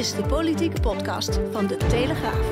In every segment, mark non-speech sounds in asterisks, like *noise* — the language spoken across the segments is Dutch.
Dit is de politieke podcast van de Telegraaf.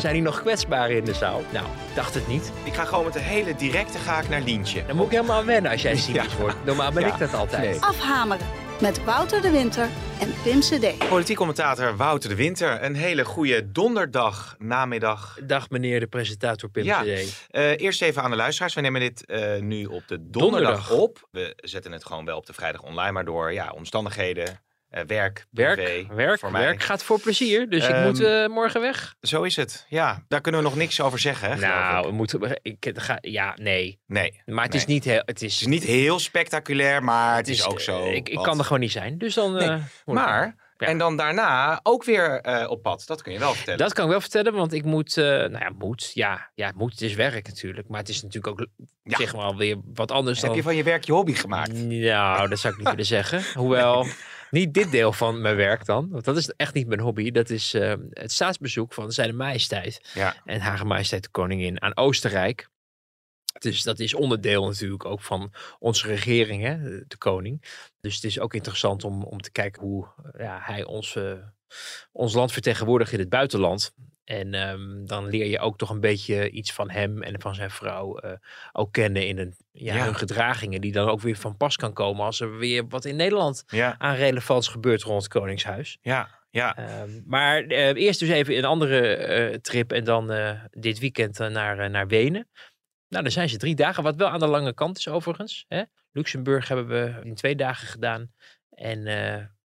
Zijn hier nog kwetsbaren in de zaal? Nou, ik dacht het niet. Ik ga gewoon met een hele directe ga ik naar Lientje. Dan moet ik helemaal aan wennen als jij cynisch Ja. wordt. Normaal ben Ja. ik dat altijd. Nee. Afhameren met Wouter de Winter en Pim CD. Politiek commentator Wouter de Winter. Een hele goede donderdag namiddag. Dag meneer de presentator Pim Ja. CD. Eh, eerst even aan de luisteraars. We nemen dit eh, nu op de donderdag, Donderdag. op. We zetten het gewoon wel op de vrijdag online, maar door ja, omstandigheden, eh, werk, Werk, privé, werk, voor mij. werk gaat voor plezier. Dus ik Ehm, moet eh, morgen weg. Zo is het. Ja, daar kunnen we nog niks over zeggen. Hè, Nou, ik. we moeten. Ik, ga, ja, nee. nee. Maar het nee. is niet heel. Het Het is, niet heel spectaculair, maar het, is, ook zo. eh, Ik, ik kan er gewoon niet zijn. Dus dan. Nee, Maar, Ja. en dan daarna ook weer op pad. Dat kun je wel vertellen. Dat kan ik wel vertellen, want ik moet. eh, nou ja, moet. Ja, ja, moet. Het is werk natuurlijk. Maar het is natuurlijk ook. Ja. Zeg maar weer wat anders Heb dan. je van je werk je hobby gemaakt? Nou, dat zou ik niet willen zeggen. Hoewel, *laughs* niet dit deel van mijn werk dan. Want dat is echt niet mijn hobby. Dat is eh, het staatsbezoek van zijn majesteit Ja. en Hare Majesteit de Koningin aan Oostenrijk. Dus dat is onderdeel natuurlijk ook van onze regering, hè, de koning. Dus het is ook interessant om, om te kijken hoe eh, ja, hij ons, eh, ons land vertegenwoordigt in het buitenland. En ehm, dan leer je ook toch een beetje iets van hem en van zijn vrouw eh, ook kennen in een, ja, Ja. hun gedragingen. Die dan ook weer van pas kan komen als er weer wat in Nederland Ja, aan relevants gebeurt rond het Koningshuis. ja, ja. Ehm, maar eh, eerst dus even een andere eh, trip en dan dit weekend naar, naar Wenen. Nou, dan zijn ze drie dagen, wat wel aan de lange kant is overigens. Hè? Luxemburg hebben we in twee dagen gedaan. En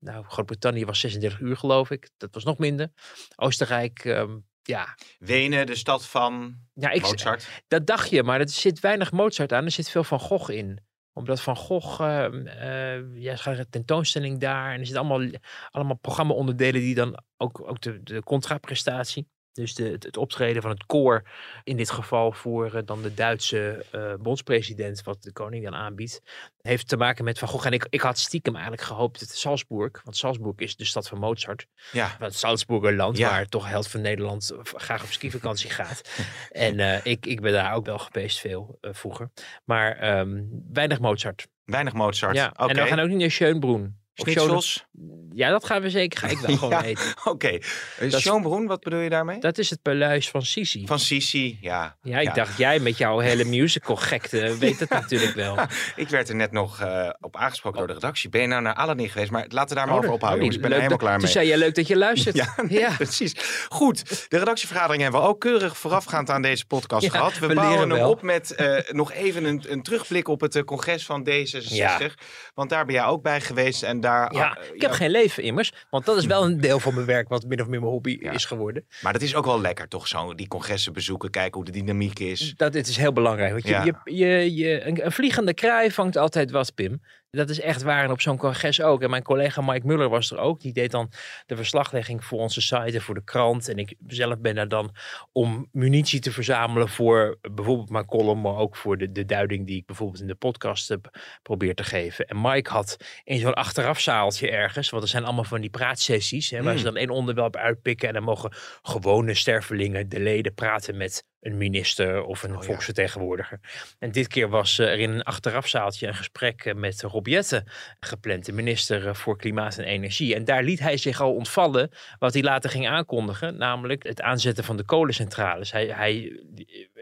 nou, Groot-Brittannië was 36 uur geloof ik. Dat was nog minder. Oostenrijk, ehm, ja. Wenen, de stad van ja ik, Mozart. dat dacht je, maar er zit weinig Mozart aan. Er zit veel Van Gogh in. Omdat Van Gogh, ehm, eh, ja, gaat een tentoonstelling daar. En er zitten allemaal, allemaal programma-onderdelen die dan ook, ook de, de contraprestatie. Dus de, het, het optreden van het koor in dit geval voor eh, dan de Duitse eh, bondspresident, wat de koning dan aanbiedt, heeft te maken met Van Gogh. En ik, ik had stiekem eigenlijk gehoopt dat Salzburg, want Salzburg is de stad van Mozart, Ja, het Salzburger land, Ja. waar toch held van Nederland eh, graag op skivakantie gaat. *laughs* en ik, ik ben daar ook wel geweest veel vroeger. Maar ehm, weinig Mozart. weinig Mozart. Ja. En we gaan ook niet naar Schönbrunn. Schnitzels? Ja, dat gaan we zeker. Ga ik wel *laughs* gewoon Ja. eten. Oké. Is- Schoonbroen, wat bedoel je daarmee? Dat is het paleis van Sisi. Van Sisi, ja. Ja, ik dacht, jij met jouw hele musical gekte *laughs* weet het natuurlijk wel. *laughs* Ik werd er net nog eh, op aangesproken door de redactie. Ben je nou naar Aladdin geweest? Maar laten we daar maar Oh, over ophouden, oh. Ik ben er leuk helemaal dat- klaar Toen mee. zei je leuk dat je luistert. Ja, nee, Ja. precies. Goed, de redactievergadering hebben we ook keurig voorafgaand aan deze podcast gehad. We, we bouwen hem wel. op met eh, nog even een, een terugblik op het eh, congres van D66. Ja. Want daar ben jij ook bij geweest. En daar, Ja, ah, ik heb ja, geen leven immers. Want dat is wel een deel van mijn werk, wat min of meer mijn hobby is geworden. Maar dat is ook wel lekker, toch? Zo die congressen bezoeken, kijken hoe de dynamiek is. Dat dit is heel belangrijk. Want je, je, je, je, een, een vliegende kraai vangt altijd wat, Pim. Dat is echt waar en op zo'n congres ook. En mijn collega Mike Muller was er ook. Die deed dan de verslaglegging voor onze site en voor de krant. En ik zelf ben er dan om munitie te verzamelen voor bijvoorbeeld mijn column, maar ook voor de, de duiding die ik bijvoorbeeld in de podcast heb probeer te geven. En Mike had in zo'n achterafzaaltje ergens, want er zijn allemaal van die praatsessies, hè, waar ze dan één onderwerp uitpikken en dan mogen gewone stervelingen, de leden, praten met een minister of een Oh ja. volksvertegenwoordiger. En dit keer was eh, er in een achterafzaaltje een gesprek eh, met Rob Jetten gepland, de minister eh, voor Klimaat en Energie. En daar liet hij zich al ontvallen wat hij later ging aankondigen, namelijk het aanzetten van de kolencentrales. Hij, hij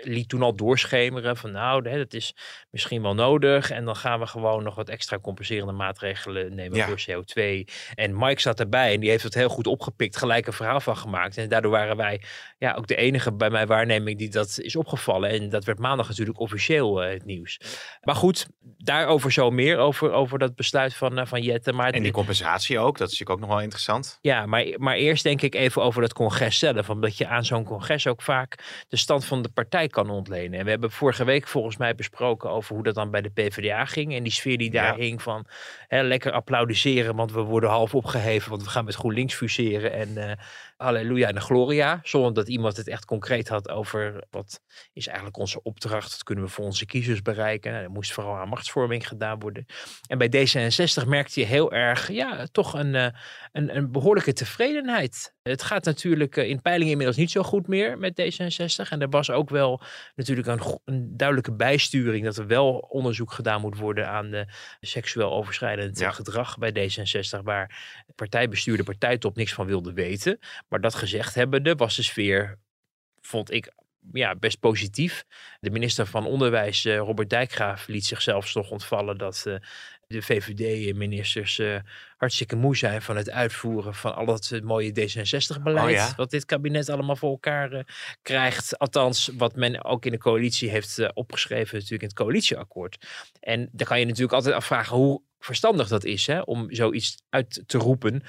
liet toen al doorschemeren van nou, hè, dat is misschien wel nodig en dan gaan we gewoon nog wat extra compenserende maatregelen nemen Ja. voor CO2. En Mike zat erbij en die heeft het heel goed opgepikt, gelijk een verhaal van gemaakt. En daardoor waren wij ja, ook de enige bij mijn waarneming die dat is opgevallen. En dat werd maandag natuurlijk officieel eh, het nieuws. Maar goed, daarover zo meer, over, over dat besluit van, eh, van Jette. Maar En die compensatie ook, dat is natuurlijk ook nog wel interessant. ja, maar, maar eerst denk ik even over dat congres zelf. Omdat je aan zo'n congres ook vaak de stand van de partij partij kan ontlenen. En we hebben vorige week volgens mij besproken over hoe dat dan bij de PvdA ging. En die sfeer die daar Ja. hing van hè, lekker applaudisseren, want we worden half opgeheven, want we gaan met GroenLinks fuseren. En eh halleluja en de gloria. Zonder dat iemand het echt concreet had over wat is eigenlijk onze opdracht. Wat kunnen we voor onze kiezers bereiken. Nou, er moest vooral aan machtsvorming gedaan worden. En bij D66 merkte je heel erg, ja, toch een, eh, een, een behoorlijke tevredenheid. Het gaat natuurlijk eh, in peilingen inmiddels niet zo goed meer met D66. En er was ook wel natuurlijk een, duidelijke bijsturing dat er wel onderzoek gedaan moet worden aan de seksueel overschrijdend Ja. gedrag bij D66, waar partijbestuur, de partijtop niks van wilde weten. Maar dat gezegd hebbende was de sfeer, vond ik, ja, best positief. De minister van Onderwijs, eh, Robert Dijkgraaf, liet zichzelf toch ontvallen dat eh, de VVD-ministers eh, hartstikke moe zijn van het uitvoeren van al dat eh, mooie D66-beleid. Oh ja? Wat dit kabinet allemaal voor elkaar eh, krijgt. Althans, wat men ook in de coalitie heeft opgeschreven, natuurlijk in het coalitieakkoord. En dan kan je natuurlijk altijd afvragen hoe verstandig dat is hè, om zoiets uit te roepen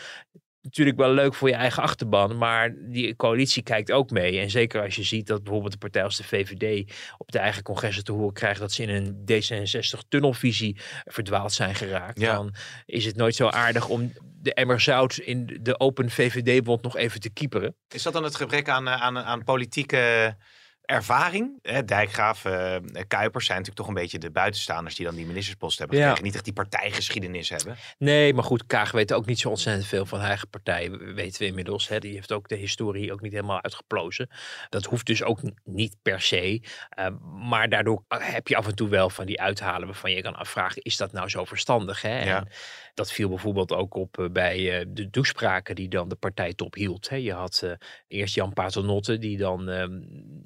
natuurlijk wel leuk voor je eigen achterban, maar die coalitie kijkt ook mee. En zeker als je ziet dat bijvoorbeeld de partij als de VVD op de eigen congressen te horen krijgt dat ze in een D66-tunnelvisie verdwaald zijn geraakt, Ja. dan is het nooit zo aardig om de emmer zout in de open VVD-bond nog even te kieperen. Is dat dan het gebrek aan, eh, aan, aan politieke ervaring? Hè, Dijkgraaf, eh, Kuipers zijn natuurlijk toch een beetje de buitenstaanders die dan die ministerspost hebben Ja. gekregen. Niet echt die partijgeschiedenis hebben. Nee, maar goed, Kaag weet ook niet zo ontzettend veel van haar eigen partij, weten we inmiddels. Hè. Die heeft ook de historie ook niet helemaal uitgeplozen. Dat hoeft dus ook niet per se. Eh, maar daardoor heb je af en toe wel van die uithalen waarvan je kan afvragen, is dat nou zo verstandig? Hè? Ja. En dat viel bijvoorbeeld ook op eh, bij eh, de toespraken die dan de partijtop hield. Hè. Je had eh, eerst Jan Paternotte, die dan ehm,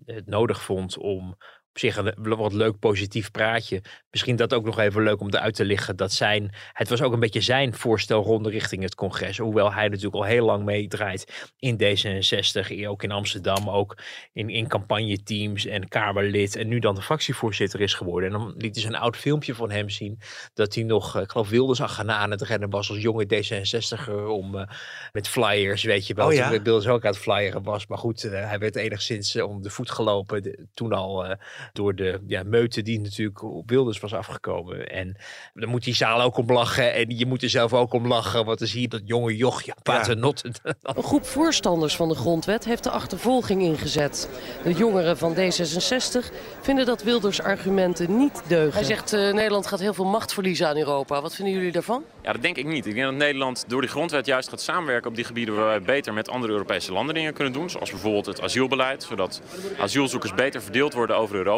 het nodig vond om op zich een wat leuk positief praatje. Misschien dat ook nog even leuk om eruit te liggen. Dat zijn, het was ook een beetje zijn voorstelronde richting het congres. Hoewel hij natuurlijk al heel lang meedraait in D66. Ook in Amsterdam, ook in, in campagneteams en Kamerlid. En nu dan de fractievoorzitter is geworden. En dan liet hij een oud filmpje van hem zien. Dat hij nog, eh, ik geloof Wilders achterna aan het rennen was als jonge D66er. Om, eh, met flyers, weet je wel. Oh ja? Wilders ook aan het flyeren was. Maar goed, eh, hij werd enigszins om de voet gelopen. de- toen al door de ja, meute die natuurlijk op Wilders was afgekomen. En dan moet die zaal ook om lachen. En je moet er zelf ook om lachen. Want dan zie je dat jonge jochje, paternotte. *laughs* Een groep voorstanders van de grondwet heeft de achtervolging ingezet. De jongeren van D66 vinden dat Wilders argumenten niet deugen. Hij zegt eh, Nederland gaat heel veel macht verliezen aan Europa. Wat vinden jullie daarvan? Ja, dat denk ik niet. Ik denk dat Nederland door die grondwet juist gaat samenwerken op die gebieden waar wij beter met andere Europese landen dingen kunnen doen. Zoals bijvoorbeeld het asielbeleid, zodat asielzoekers beter verdeeld worden over Europa.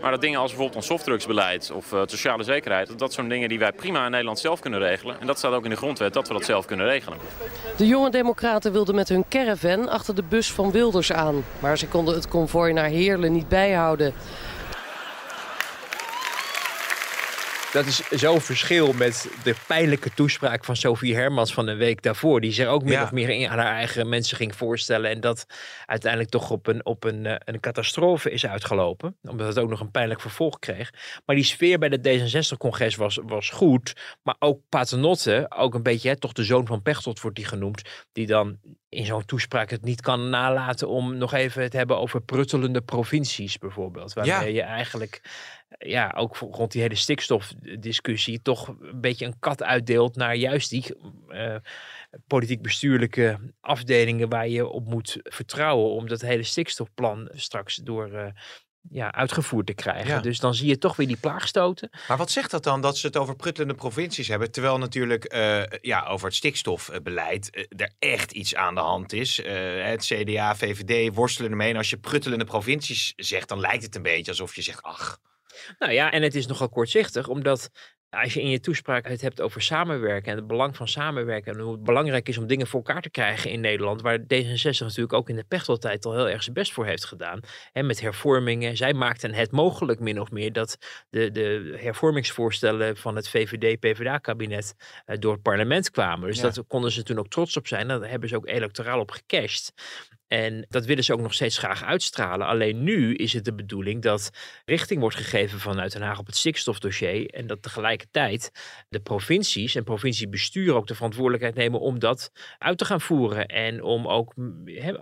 Maar dat dingen als bijvoorbeeld ons softdrugsbeleid of eh, sociale zekerheid, dat zijn dingen die wij prima in Nederland zelf kunnen regelen. En dat staat ook in de grondwet dat we dat zelf kunnen regelen. De jonge democraten wilden met hun caravan achter de bus van Wilders aan. Maar ze konden het konvooi naar Heerlen niet bijhouden. Dat is zo'n verschil met de pijnlijke toespraak van Sophie Hermans van de week daarvoor. Die zich ook min Ja. of meer in- aan haar eigen mensen ging voorstellen. En dat uiteindelijk toch op een, op een, eh, een catastrofe is uitgelopen. Omdat het ook nog een pijnlijk vervolg kreeg. Maar die sfeer bij het D66-congres was, was goed. Maar ook Paternotte, ook een beetje, hè, toch de zoon van Pechtold wordt die genoemd. Die dan in zo'n toespraak het niet kan nalaten om nog even het hebben over pruttelende provincies bijvoorbeeld. Waarmee je eigenlijk ja, ook rond die hele stikstofdiscussie toch een beetje een kat uitdeelt naar juist die eh, politiek-bestuurlijke afdelingen waar je op moet vertrouwen om dat hele stikstofplan straks door eh, ja, uitgevoerd te krijgen. Ja. Dus dan zie je toch weer die plaagstoten. Maar wat zegt dat dan dat ze het over pruttelende provincies hebben? Terwijl natuurlijk eh, ja, over het stikstofbeleid er echt iets aan de hand is. Het CDA, VVD worstelen ermee. En als je pruttelende provincies zegt, dan lijkt het een beetje alsof je zegt, ach, Nou ja, en het is nogal kortzichtig, omdat als je in je toespraak het hebt over samenwerken en het belang van samenwerken en hoe het belangrijk is om dingen voor elkaar te krijgen in Nederland, waar D66 natuurlijk ook in de Pechteltijd al heel erg zijn best voor heeft gedaan, hè, met hervormingen. Zij maakten het mogelijk min of meer dat de, de hervormingsvoorstellen van het VVD-PVDA-kabinet door het parlement kwamen. Dus Ja. dat konden ze toen ook trots op zijn. Daar hebben ze ook electoraal op gecashed. En dat willen ze ook nog steeds graag uitstralen. Alleen nu is het de bedoeling dat richting wordt gegeven vanuit Den Haag op het stikstofdossier. En dat tegelijkertijd de provincies en provinciebestuur ook de verantwoordelijkheid nemen om dat uit te gaan voeren. En om ook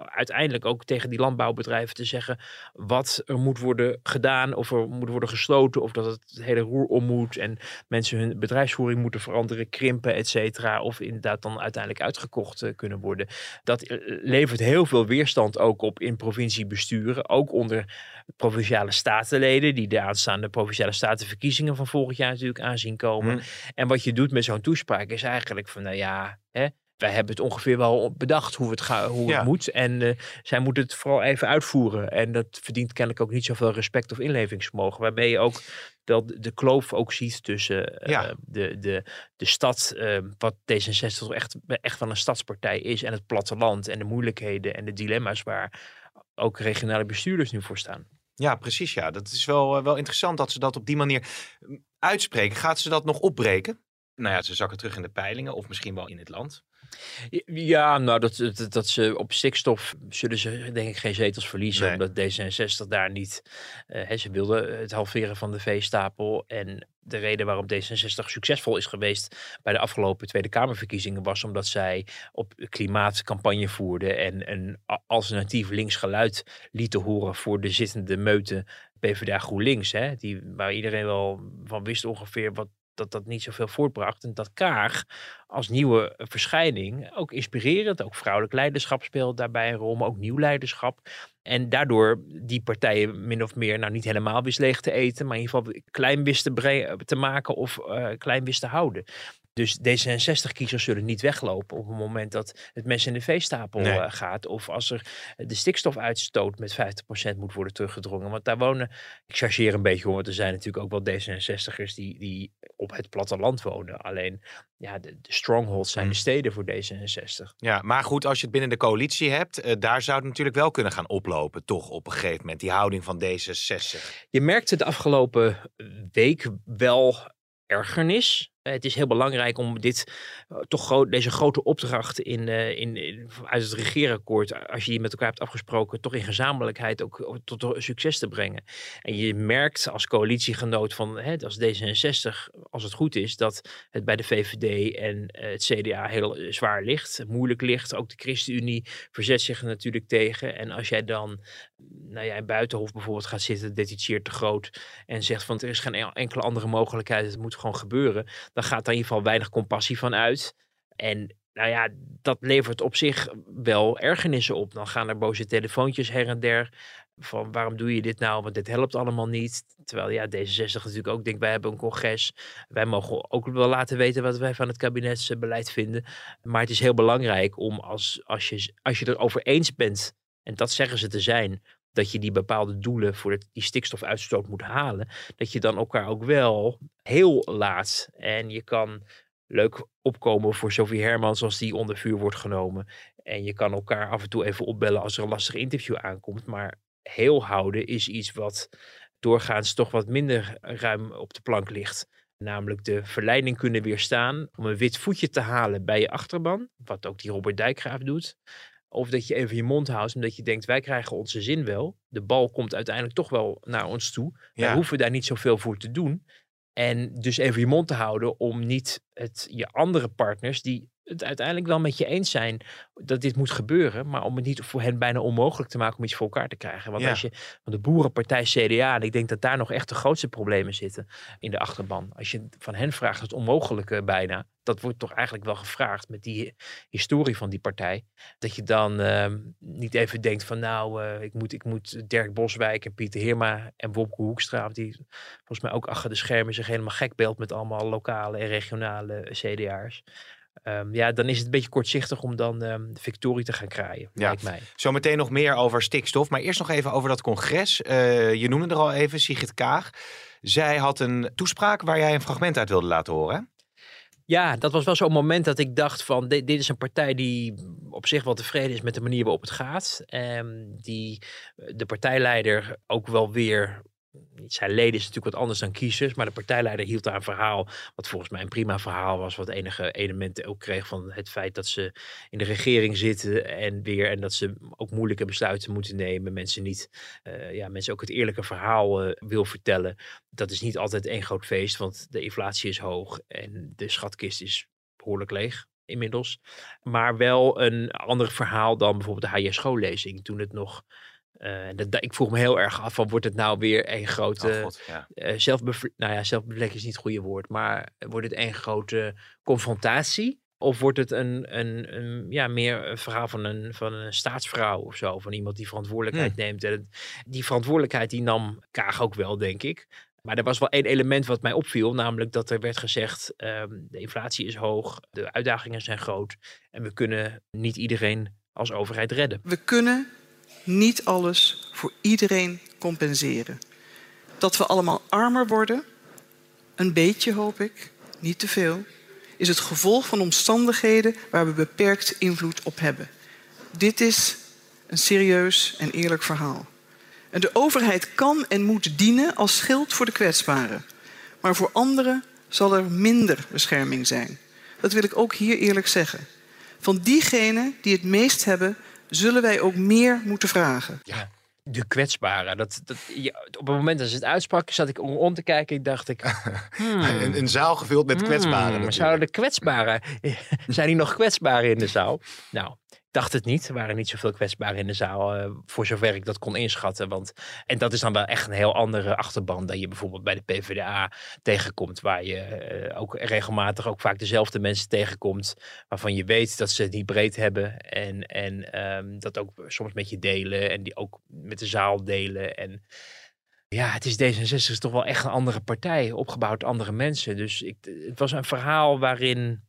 uiteindelijk ook tegen die landbouwbedrijven te zeggen wat er moet worden gedaan. Of er moet worden gesloten. Of dat het hele roer om moet. En mensen hun bedrijfsvoering moeten veranderen, krimpen, et cetera. Of inderdaad dan uiteindelijk uitgekocht eh, kunnen worden. Dat eh, levert heel veel weerstand ook op in provinciebesturen. Ook onder provinciale statenleden. Die de aanstaande provinciale statenverkiezingen van volgend jaar natuurlijk aanzien komen. Mhm. En wat je doet met zo'n toespraak is eigenlijk van nou ja... Hè, wij hebben het ongeveer wel bedacht hoe het, ga, hoe het moet. En uh, zij moeten het vooral even uitvoeren. En dat verdient kennelijk ook niet zoveel respect of inlevingsvermogen. Waarmee je ook wel de, kloof ook ziet tussen uh, de, de, de stad, uh, wat D66 toch echt, echt wel een stadspartij is, en het platteland en de moeilijkheden en de dilemma's waar ook regionale bestuurders nu voor staan. Ja, precies. Ja, dat is wel, wel interessant dat ze dat op die manier mm, uitspreken. Gaat ze dat nog opbreken? Nou ja, ze zakken terug in de peilingen of misschien wel in het land. Ja, nou, dat, dat, dat, ze op stikstof zullen ze denk ik geen zetels verliezen. Omdat D66 daar niet... Uh, ze wilden het halveren van de veestapel. En de reden waarom D66 succesvol is geweest bij de afgelopen Tweede Kamerverkiezingen was omdat zij op klimaatcampagne voerden en een alternatief links geluid lieten horen voor de zittende meute PvdA GroenLinks. Hè, die, waar iedereen wel van wist ongeveer wat dat dat niet zoveel voortbracht. En dat Kaag als nieuwe verschijning ook inspirerend, ook vrouwelijk leiderschap speelt daarbij een rol, maar ook nieuw leiderschap. En daardoor die partijen min of meer, nou niet helemaal wist leeg te eten, maar in ieder geval klein wist te, maken of uh, klein wist te houden. Dus D66-kiezers zullen niet weglopen op het moment dat het mes in de veestapel eh, gaat. Of als er de stikstofuitstoot met 50% moet worden teruggedrongen. Want daar wonen, ik chargeer een beetje want er zijn natuurlijk ook wel D66'ers die, die op het platteland wonen. Alleen ja, de, de strongholds zijn de mm. steden voor D66. Ja, maar goed, als je het binnen de coalitie hebt, uh, daar zou het natuurlijk wel kunnen gaan oplopen, toch op een gegeven moment, die houding van D66. Je merkte de afgelopen week wel ergernis eh, het is heel belangrijk om dit, eh, toch deze grote opdracht in, uh, in, in, uit het regeerakkoord, als je die met elkaar hebt afgesproken, toch in gezamenlijkheid ook tot succes te brengen. En je merkt als coalitiegenoot van hè, als D66, als het goed is, dat het bij de VVD en het CDA heel zwaar ligt, moeilijk ligt. Ook de ChristenUnie verzet zich er natuurlijk tegen. En als jij dan nou ja, Buitenhof bijvoorbeeld gaat zitten, detitieert te groot en zegt van er is geen enkele andere mogelijkheid, het moet gewoon gebeuren dan gaat er in ieder geval weinig compassie van uit. En nou ja, dat levert op zich wel ergernissen op. Dan gaan er boze telefoontjes her en der. Van waarom doe je dit nou? Want dit helpt allemaal niet. Terwijl ja, D66 natuurlijk ook denkt, wij hebben een congres. Wij mogen ook wel laten weten wat wij van het kabinetsbeleid vinden. Maar het is heel belangrijk om als, als, je, als je erover eens bent, en dat zeggen ze te zijn, dat je die bepaalde doelen voor die stikstofuitstoot moet halen, dat je dan elkaar ook wel heel laat. En je kan leuk opkomen voor Sophie Hermans als die onder vuur wordt genomen. En je kan elkaar af en toe even opbellen als er een lastig interview aankomt. Maar heel houden is iets wat doorgaans toch wat minder ruim op de plank ligt. Namelijk de verleiding kunnen weerstaan om een wit voetje te halen bij je achterban. Wat ook die Robert Dijkgraaf doet. Of dat je even je mond houdt omdat je denkt, wij krijgen onze zin wel. De bal komt uiteindelijk toch wel naar ons toe. Ja. We hoeven daar niet zoveel voor te doen. En dus even je mond te houden om niet het, je andere partners die het uiteindelijk wel met je eens zijn dat dit moet gebeuren, maar om het niet voor hen bijna onmogelijk te maken om iets voor elkaar te krijgen. Want als je van de boerenpartij CDA, en ik denk dat daar nog echt de grootste problemen zitten in de achterban. Als je van hen vraagt het onmogelijke bijna, dat wordt toch eigenlijk wel gevraagd met die historie van die partij. Dat je dan ehm, niet even denkt van nou, uh, ik, moet, ik moet Dirk Boswijk en Pieter Heerma en Wopke Hoekstra, die volgens mij ook achter de schermen zich helemaal gek beeld met allemaal lokale en regionale CDA'ers. Um, ja, dan is het een beetje kortzichtig om dan um, de victorie te gaan kraaien, ja. lijkt mij. Zometeen nog meer over stikstof, maar eerst nog even over dat congres. Uh, je noemde er al even, Sigrid Kaag. Zij had een toespraak waar jij een fragment uit wilde laten horen. Ja, dat was wel zo'n moment dat ik dacht van dit, dit, is een partij die op zich wel tevreden is met de manier waarop het gaat. Um, die de partijleider ook wel weer zijn leden is natuurlijk wat anders dan kiezers, maar de partijleider hield daar een verhaal, wat volgens mij een prima verhaal was, wat enige elementen ook kreeg van het feit dat ze in de regering zitten en weer, en dat ze ook moeilijke besluiten moeten nemen, mensen niet, uh, ja, mensen ook het eerlijke verhaal uh, wil vertellen. Dat is niet altijd één groot feest, want de inflatie is hoog en de schatkist is behoorlijk leeg inmiddels. Maar wel een ander verhaal dan bijvoorbeeld de HJ-schoollezing. Toen het nog. Uh, dat, ik vroeg me heel erg af van wordt het nou weer een grote oh God, ja. uh, nou ja, zelfbevlek is niet het goede woord, maar wordt het een grote confrontatie? Of wordt het een, een, een, ja, meer een verhaal van een, van een staatsvrouw of zo? Van iemand die verantwoordelijkheid hmm. neemt. En die verantwoordelijkheid die nam Kaag ook wel, denk ik. Maar er was wel één element wat mij opviel, namelijk dat er werd gezegd: um, de inflatie is hoog, de uitdagingen zijn groot en we kunnen niet iedereen als overheid redden. We kunnen niet alles voor iedereen compenseren. Dat we allemaal armer worden, een beetje hoop ik, niet te veel, is het gevolg van omstandigheden waar we beperkt invloed op hebben. Dit is een serieus en eerlijk verhaal. En de overheid kan en moet dienen als schild voor de kwetsbaren. Maar voor anderen zal er minder bescherming zijn. Dat wil ik ook hier eerlijk zeggen. Van diegenen die het meest hebben, zullen wij ook meer moeten vragen. Ja, de kwetsbaren. Dat, dat, op het moment dat ze het uitsprak, zat ik om, om te kijken. Ik dacht ik. *laughs* Hmm, een, een, zaal gevuld met kwetsbaren. Hmm, zouden de kwetsbaren. *laughs* zijn die nog kwetsbaren in de zaal? Nou, dacht het niet. Er waren niet zoveel kwetsbaren in de zaal, uh, voor zover ik dat kon inschatten. Want, en dat is dan wel echt een heel andere achterban dan je bijvoorbeeld bij de PvdA tegenkomt. Waar je uh, ook regelmatig ook vaak dezelfde mensen tegenkomt. Waarvan je weet dat ze het niet breed hebben. En, en um, dat ook soms met je delen. En die ook met de zaal delen. En ja, het is D66 is toch wel echt een andere partij. Opgebouwd andere mensen. Dus ik, het was een verhaal waarin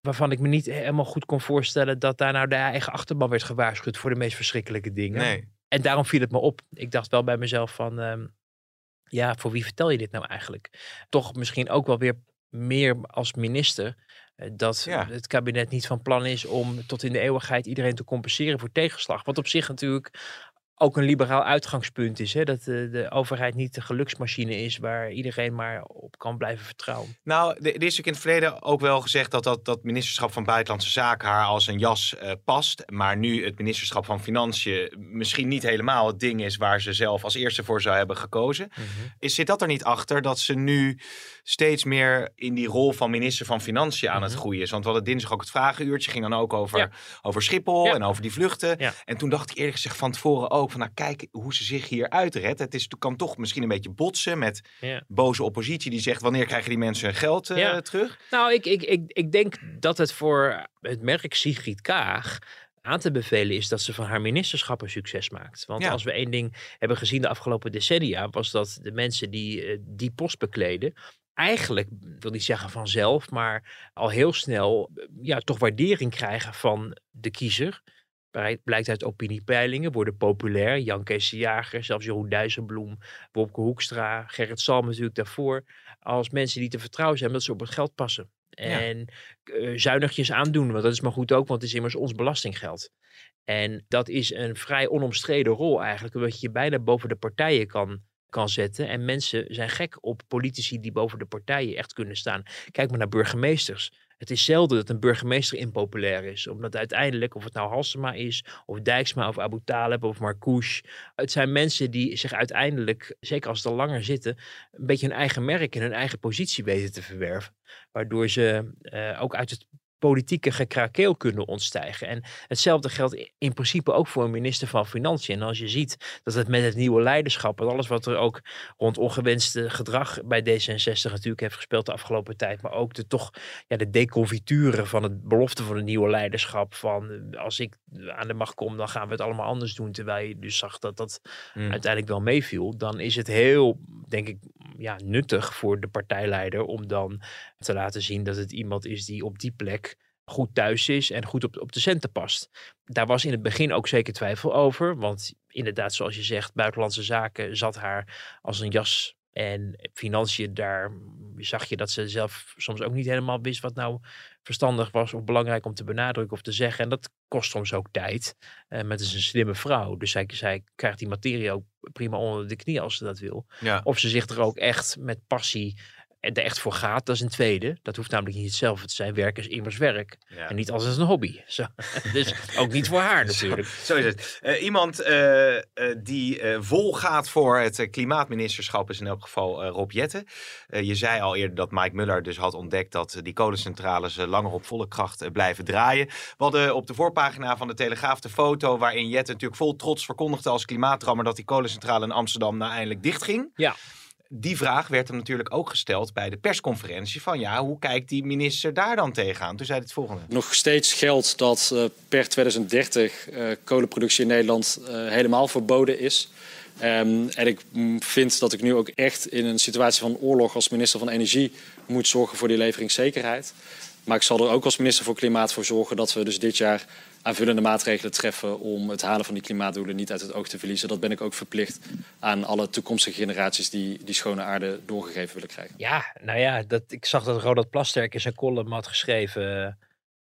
waarvan ik me niet helemaal goed kon voorstellen dat daar nou de eigen achterban werd gewaarschuwd voor de meest verschrikkelijke dingen. Nee. En daarom viel het me op. Ik dacht wel bij mezelf van, um, ja, voor wie vertel je dit nou eigenlijk? Toch misschien ook wel weer meer als minister eh, dat ja. het kabinet niet van plan is om tot in de eeuwigheid iedereen te compenseren voor tegenslag. Wat op zich natuurlijk ook een liberaal uitgangspunt is. Hè? Dat de, de, overheid niet de geluksmachine is waar iedereen maar op kan blijven vertrouwen. Nou, er is ook in het verleden ook wel gezegd dat dat, dat ministerschap van Buitenlandse Zaken haar als een jas uh, past. Maar nu het ministerschap van Financiën misschien niet helemaal het ding is waar ze zelf als eerste voor zou hebben gekozen. Mm -hmm. is, zit dat er niet achter dat ze nu steeds meer in die rol van minister van Financiën aan het mhm. groeien is. Want we hadden dinsdag ook het vragenuurtje, ging dan ook over, over Schiphol en over die vluchten. En toen dacht ik eerlijk gezegd van tevoren ook van nou kijk hoe ze zich hier uitredt. Het is, kan toch misschien een beetje botsen met boze oppositie die zegt wanneer krijgen die mensen hun geld uh, terug? Nou, ik, ik, ik, ik denk dat het voor het merk Sigrid Kaag aan te bevelen is dat ze van haar ministerschap een succes maakt. Want als we één ding hebben gezien de afgelopen decennia, was dat de mensen die uh, die post bekleden, eigenlijk, wil niet zeggen vanzelf, maar al heel snel ja, toch waardering krijgen van de kiezer. Blijkt uit opiniepeilingen, worden populair. Jan Kees de Jager, zelfs Jeroen Dijsselbloem, Bobke Hoekstra, Gerrit Salm natuurlijk daarvoor. Als mensen die te vertrouwen zijn, dat ze op het geld passen. En uh, zuinigjes aandoen, want dat is maar goed ook, want het is immers ons belastinggeld. En dat is een vrij onomstreden rol eigenlijk, omdat je je bijna boven de partijen kan kan zetten. En mensen zijn gek op politici die boven de partijen echt kunnen staan. Kijk maar naar burgemeesters. Het is zelden dat een burgemeester impopulair is. Omdat uiteindelijk, of het nou Halsema is, of Dijksma, of Abu Taleb, of Marcouch. Het zijn mensen die zich uiteindelijk, zeker als ze er langer zitten, een beetje hun eigen merk en hun eigen positie weten te verwerven. Waardoor ze uh, ook uit het politieke gekrakeel kunnen ontstijgen. En hetzelfde geldt in principe ook voor een minister van Financiën. En als je ziet dat het met het nieuwe leiderschap en alles wat er ook rond ongewenste gedrag bij D66 natuurlijk heeft gespeeld de afgelopen tijd, maar ook de toch ja, de deconfituren van het belofte van het nieuwe leiderschap van als ik aan de macht kom, dan gaan we het allemaal anders doen. Terwijl je dus zag dat dat hmm. uiteindelijk wel meeviel. Dan is het heel, denk ik, ja, nuttig voor de partijleider om dan te laten zien dat het iemand is die op die plek goed thuis is en goed op, op de centen past. Daar was in het begin ook zeker twijfel over. Want inderdaad, zoals je zegt, buitenlandse zaken zat haar als een jas En financiën, daar zag je dat ze zelf soms ook niet helemaal wist wat nou verstandig was of belangrijk om te benadrukken of te zeggen. En dat kost soms ook tijd. Uh, met is een slimme vrouw. Dus zij, zij krijgt die materie ook prima onder de knie als ze dat wil. Ja. Of ze zich er ook echt met passie er echt voor gaat, dat is een tweede. Dat hoeft namelijk niet hetzelfde te zijn. Werk is immers werk. Ja. En niet als een hobby. *laughs* Zo. dus ook niet voor haar *laughs* natuurlijk. Zo is het. Eh, iemand eh, eh, die vol gaat voor het klimaatministerschap is in elk geval Rob Jetten. Je zei al eerder dat Mike Muller dus had ontdekt dat die kolencentrales langer op volle kracht blijven draaien. We hadden op de voorpagina van de Telegraaf de foto waarin Jetten natuurlijk vol trots verkondigde als klimaatrammer dat die kolencentrale in Amsterdam nou eindelijk dichtging. Ja. Die vraag werd hem natuurlijk ook gesteld bij de persconferentie van ja, hoe kijkt die minister daar dan tegenaan? Toen zei hij het volgende. Nog steeds geldt dat uh, per 2030 uh, kolenproductie in Nederland uh, helemaal verboden is. Um, en ik vind dat ik nu ook echt in een situatie van oorlog als minister van Energie moet zorgen voor die leveringszekerheid. Maar ik zal er ook als minister voor Klimaat voor zorgen dat we dus dit jaar aanvullende maatregelen treffen om het halen van die klimaatdoelen niet uit het oog te verliezen. Dat ben ik ook verplicht aan alle toekomstige generaties die die schone aarde doorgegeven willen krijgen. Ja, nou ja, dat, ik zag dat Ronald Plasterk in zijn column had geschreven.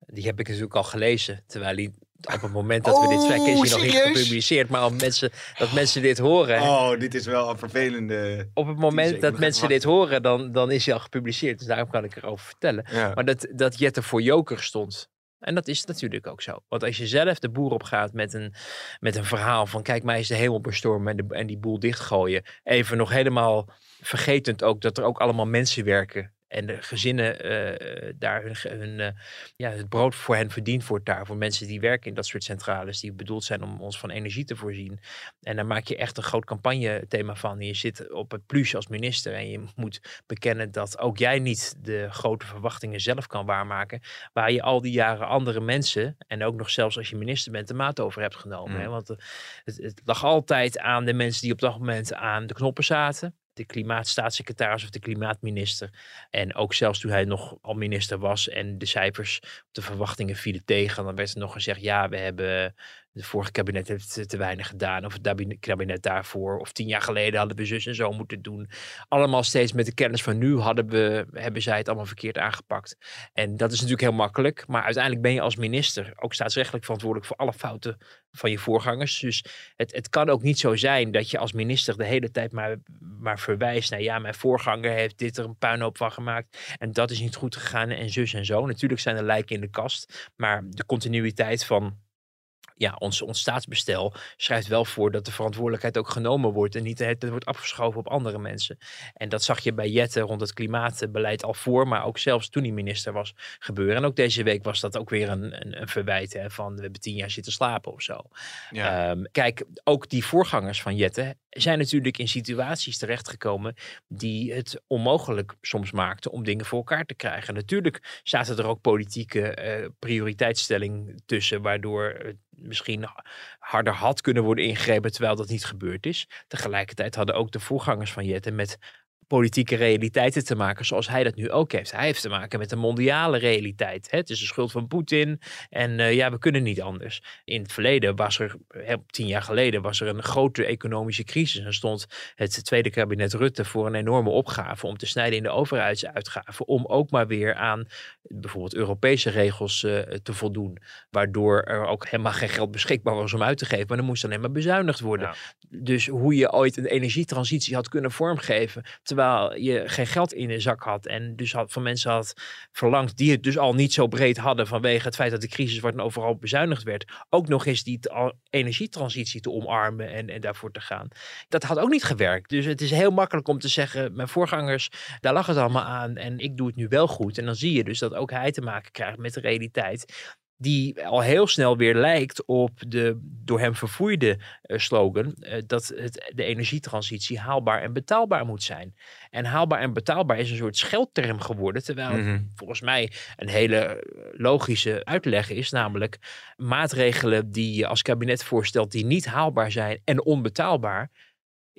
Die heb ik natuurlijk al gelezen, terwijl hij op het moment dat we dit trekken is hij nog niet gepubliceerd. Maar om mensen, dat mensen dit horen. Oh, dit is wel een vervelende. Op het moment dat mensen dit horen, dan, dan is hij al gepubliceerd. Dus daarom kan ik erover vertellen. Ja. Maar dat, dat Jette voor Joker stond. En dat is natuurlijk ook zo. Want als je zelf de boer op gaat met een, met een verhaal van... kijk, mij is de hemel bestormen en, de, en die boel dichtgooien. Even nog helemaal vergetend ook dat er ook allemaal mensen werken en de gezinnen uh, daar hun, hun uh, ja, het brood voor hen verdiend wordt daar. Voor mensen die werken in dat soort centrales. Die bedoeld zijn om ons van energie te voorzien. En daar maak je echt een groot campagne-thema van. En je zit op het plus als minister. En je moet bekennen dat ook jij niet de grote verwachtingen zelf kan waarmaken. Waar je al die jaren andere mensen. En ook nog zelfs als je minister bent de maat over hebt genomen. Mm. Hè? Want het, het lag altijd aan de mensen die op dat moment aan de knoppen zaten de klimaatstaatssecretaris of de klimaatminister. En ook zelfs toen hij nog al minister was en de cijfers de verwachtingen vielen tegen, dan werd er nog gezegd, ja, we hebben de vorige kabinet heeft te weinig gedaan. Of het kabinet daarvoor. Of tien jaar geleden hadden we zus en zo moeten doen. Allemaal steeds met de kennis van nu hadden we, hebben zij het allemaal verkeerd aangepakt. En dat is natuurlijk heel makkelijk. Maar uiteindelijk ben je als minister ook staatsrechtelijk verantwoordelijk voor alle fouten van je voorgangers. Dus het, het kan ook niet zo zijn dat je als minister de hele tijd maar, maar verwijst naar ja, mijn voorganger heeft dit er een puinhoop van gemaakt. En dat is niet goed gegaan en zus en zo. Natuurlijk zijn er lijken in de kast. Maar de continuïteit van ja, ons, ons staatsbestel schrijft wel voor dat de verantwoordelijkheid ook genomen wordt en niet het wordt afgeschoven op andere mensen. En dat zag je bij Jette rond het klimaatbeleid al voor, maar ook zelfs toen hij minister was gebeuren. En ook deze week was dat ook weer een, een, een verwijt hè, van we hebben tien jaar zitten slapen of zo. Ja. Um, kijk, ook die voorgangers van Jette zijn natuurlijk in situaties terechtgekomen die het onmogelijk soms maakten om dingen voor elkaar te krijgen. Natuurlijk zaten er ook politieke uh, prioriteitsstelling tussen, waardoor misschien harder had kunnen worden ingegrepen, terwijl dat niet gebeurd is. Tegelijkertijd hadden ook de voorgangers van Jette met politieke realiteiten te maken, zoals hij dat nu ook heeft. Hij heeft te maken met een mondiale realiteit. Hè? Het is de schuld van Poetin en uh, ja, we kunnen niet anders. In het verleden was er, tien jaar geleden, was er een grote economische crisis en stond het tweede kabinet Rutte voor een enorme opgave om te snijden in de overheidsuitgaven, om ook maar weer aan bijvoorbeeld Europese regels uh, te voldoen, waardoor er ook helemaal geen geld beschikbaar was om uit te geven, maar er moest alleen maar bezuinigd worden. Ja. Dus hoe je ooit een energietransitie had kunnen vormgeven, terwijl je geen geld in de zak had en dus had, van mensen had verlangd die het dus al niet zo breed hadden vanwege het feit dat de crisis en overal bezuinigd werd, ook nog eens die energietransitie te omarmen en, en daarvoor te gaan. Dat had ook niet gewerkt. Dus het is heel makkelijk om te zeggen, mijn voorgangers, daar lag het allemaal aan en ik doe het nu wel goed. En dan zie je dus dat ook hij te maken krijgt met de realiteit die al heel snel weer lijkt op de door hem vervoerde uh, slogan uh, dat het, de energietransitie haalbaar en betaalbaar moet zijn. En haalbaar en betaalbaar is een soort scheldterm geworden, terwijl mm -hmm. volgens mij een hele logische uitleg is, namelijk maatregelen die je als kabinet voorstelt die niet haalbaar zijn en onbetaalbaar.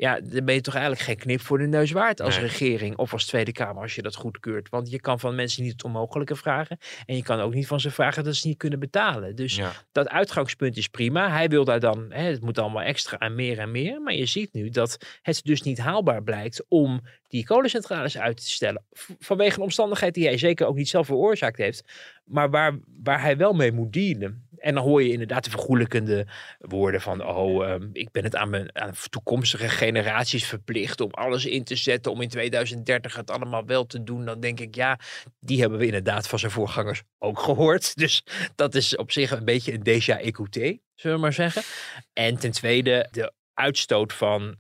Ja, dan ben je toch eigenlijk geen knip voor de neus waard als Nee. regering of als Tweede Kamer als je dat goedkeurt. Want je kan van mensen niet het onmogelijke vragen. En je kan ook niet van ze vragen dat ze niet kunnen betalen. Dus Ja. dat uitgangspunt is prima. Hij wil daar dan, hè, het moet allemaal extra en meer en meer. Maar je ziet nu dat het dus niet haalbaar blijkt om die kolencentrales uit te stellen. Vanwege een omstandigheid die hij zeker ook niet zelf veroorzaakt heeft. Maar waar, waar hij wel mee moet dealen. En dan hoor je inderdaad de vergoelijkende woorden van... oh, ehm, ik ben het aan, mijn, aan toekomstige generaties verplicht... om alles in te zetten om in 2030 het allemaal wel te doen. Dan denk ik, ja, die hebben we inderdaad van zijn voorgangers ook gehoord. *laughs* Dus dat is op zich een beetje een déjà écouté, zullen we maar zeggen. En ten tweede, de uitstoot van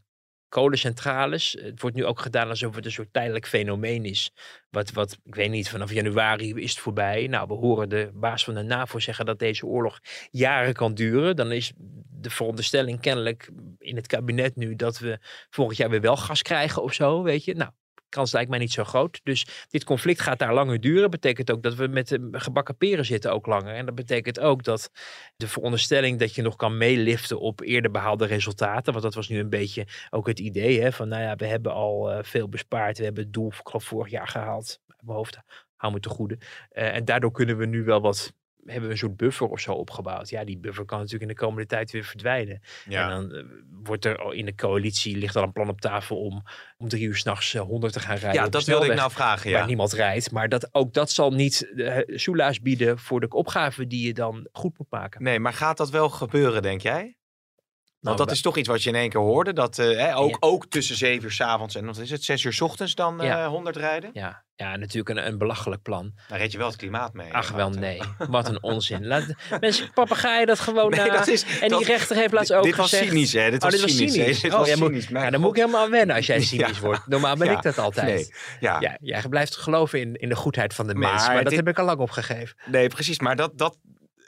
kolencentrales. Het wordt nu ook gedaan alsof het een soort tijdelijk fenomeen is. Wat, wat, ik weet niet, vanaf januari is het voorbij. Nou, we horen de baas van de NAVO zeggen dat deze oorlog jaren kan duren. Dan is de veronderstelling kennelijk in het kabinet nu dat we volgend jaar weer wel gas krijgen of zo, weet je. Nou, kans lijkt mij niet zo groot. Dus dit conflict gaat daar langer duren. Betekent ook dat we met de gebakken peren zitten ook langer. En dat betekent ook dat de veronderstelling dat je nog kan meeliften op eerder behaalde resultaten. Want dat was nu een beetje ook het idee. Hè, van nou ja, we hebben al eh, veel bespaard. We hebben het doel geloof, vorig jaar gehaald. Uit Mijn hoofd, hou me te goede. Eh, en daardoor kunnen we nu wel wat hebben we een soort buffer of zo opgebouwd. Ja, die buffer kan natuurlijk in de komende tijd weer verdwijnen. Ja. En dan eh, wordt er al in de coalitie, ligt al een plan op tafel om om drie uur s'nachts uh, 100 te gaan rijden. ja, dat wilde ik nou vragen. Waar Ja. niemand rijdt. Maar dat, ook dat zal niet de soelaas bieden voor de opgave die je dan goed moet maken. Nee, maar gaat dat wel gebeuren, denk jij? Want Nou, dat is toch iets wat je in één keer hoorde. Dat eh, hè, ook, Ja. ook tussen zeven uur s avonds en wat is het, zes uur s ochtends dan eh Ja. 100 rijden. Ja, ja, natuurlijk een, een belachelijk plan. Dan red je wel het klimaat mee. Ach eh, wel, nee. Wat een onzin. Laat, mensen, papegaaien dat gewoon Nee, na. dat is, en dat- die rechter heeft laatst ook Dit was gezegd... cynisch, hè? Dit Oh, was dit was cynisch. hè? Dit Oh, was moet- cynisch. Ja, dan moet ik helemaal wennen als jij *laughs* cynisch wordt. Normaal ben ik dat altijd. Nee, ja. Ja, jij blijft geloven in, in de goedheid van de Maar mens. Maar dat heb ik al lang opgegeven. nee, precies. Maar dat, dat,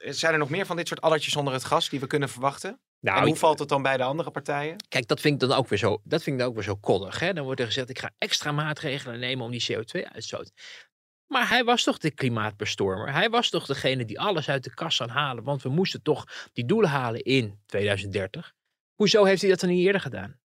zijn er nog meer van dit soort addertjes onder het gas die we kunnen verwachten? Nou, en hoe ik- valt het dan bij de andere partijen? Kijk, dat vind ik dan ook weer zo, dat vind ik dan ook weer zo koddig. Hè? Dan wordt er gezegd, ik ga extra maatregelen nemen om die CO2-uitstoot. Maar hij was toch de klimaatbestormer. Hij was toch degene die alles uit de kast zou halen. Want we moesten toch die doelen halen in 2030. Hoezo heeft hij dat dan niet eerder gedaan?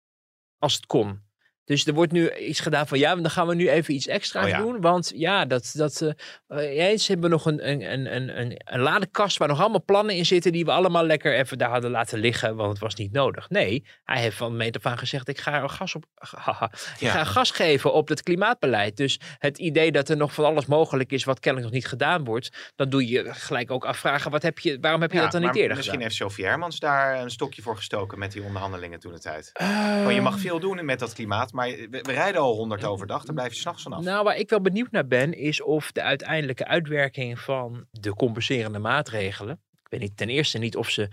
Als het kon. Dus er wordt nu iets gedaan van ja, dan gaan we nu even iets extra's Oh ja. doen. Want ja, dat, dat, eh, eh, eens hebben we nog een, een, een, een, een, ladekast waar nog allemaal plannen in zitten die we allemaal lekker even daar hadden laten liggen, want het was niet nodig. Nee, hij heeft van meet af aan gezegd, ik ga gas op, *laughs* ik ga gas geven op het klimaatbeleid. Dus het idee dat er nog van alles mogelijk is wat kennelijk nog niet gedaan wordt, dan doe je gelijk ook afvragen, wat heb je, waarom heb je Ja, dat dan niet eerder Misschien gedaan? heeft Sophie Hermans daar een stokje voor gestoken met die onderhandelingen toen de tijd. Eh, Want je mag veel doen met dat klimaat, maar we, rijden al 100 overdag, daar blijf je s'nachts vanaf. Nou, waar ik wel benieuwd naar ben, is of de uiteindelijke uitwerking van de compenserende maatregelen. Ik weet niet, ten eerste niet of ze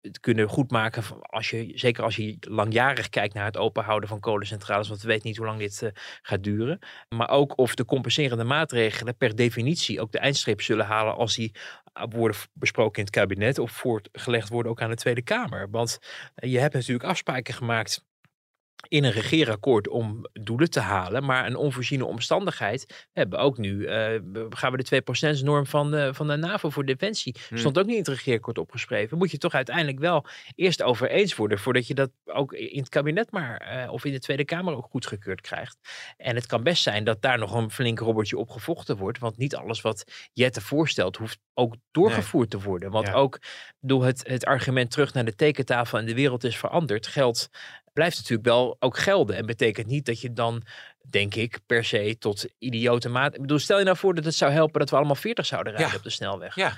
het kunnen goedmaken, als je, zeker als je langjarig kijkt naar het openhouden van kolencentrales, want we weten niet hoe lang dit eh, gaat duren. Maar ook of de compenserende maatregelen per definitie ook de eindstreep zullen halen als die worden besproken in het kabinet of voortgelegd worden ook aan de Tweede Kamer. Want eh, je hebt natuurlijk afspraken gemaakt in een regeerakkoord om doelen te halen, maar een onvoorziene omstandigheid. We hebben ook nu, eh, gaan we de 2%-norm van de, van de NAVO voor defensie. Hmm. Stond ook niet in het regeerakkoord opgeschreven. Moet je toch uiteindelijk wel eerst over eens worden, voordat je dat ook in het kabinet maar, eh, of in de Tweede Kamer ook goedgekeurd krijgt. En het kan best zijn dat daar nog een flink robbertje op gevochten wordt, want niet alles wat Jette voorstelt hoeft ook doorgevoerd te worden. Want Ja. ook door het, het argument terug naar de tekentafel en de wereld is veranderd, geldt blijft natuurlijk wel ook gelden. En betekent niet dat je dan, denk ik, per se tot idiote maat... Ik bedoel, stel je nou voor dat het zou helpen dat we allemaal 40 zouden rijden Ja. op de snelweg. Ja.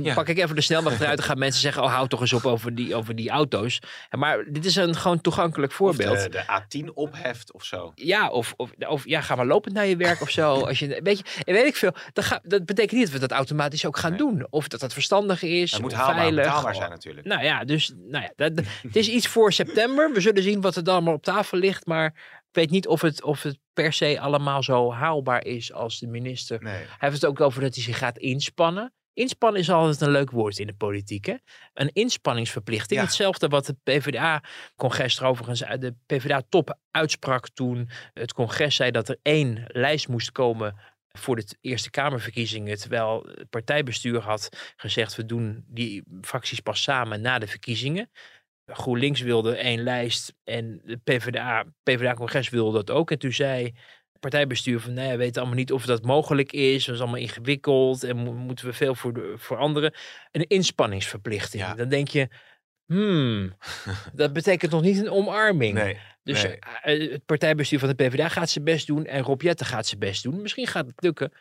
Nu Ja. pak ik even de snelweg eruit en gaan *laughs* mensen zeggen... oh, houd toch eens op over die, over die auto's. Maar dit is een gewoon toegankelijk Of voorbeeld. de, de A10 opheft of zo. Ja, of, of, of ja, ga maar lopend naar je werk of zo. *laughs* Als je, weet je, en weet ik veel. Dat, ga, dat betekent niet dat we dat automatisch ook gaan Nee. doen. Of dat dat verstandig is. Het moet haalbaar, veilig. betaalbaar zijn natuurlijk. Nou ja, dus nou ja, dat, het is iets voor september. We zullen zien wat er dan allemaal op tafel ligt. Maar ik weet niet of het, of het per se allemaal zo haalbaar is als de minister. Nee. Hij heeft het ook over dat hij zich gaat inspannen. Inspannen is altijd een leuk woord in de politiek. Hè? Een inspanningsverplichting. Ja. Hetzelfde wat het PvdA-congres er overigens, de PvdA-top uitsprak toen het congres zei dat er één lijst moest komen voor de Eerste Kamerverkiezingen. Terwijl het partijbestuur had gezegd, we doen die fracties pas samen na de verkiezingen. GroenLinks wilde één lijst en de PvdA, PvdA-congres wilde dat ook. En toen zei partijbestuur van, nee, we weten allemaal niet of dat mogelijk is. Dat is allemaal ingewikkeld en mo- moeten we veel voor de, veranderen. Een inspanningsverplichting. Ja. Dan denk je, hmm, *laughs* dat betekent nog niet een omarming. Nee. Dus Nee. eh, het partijbestuur van de PvdA gaat zijn best doen en Rob Jetten gaat zijn best doen. Misschien gaat het lukken,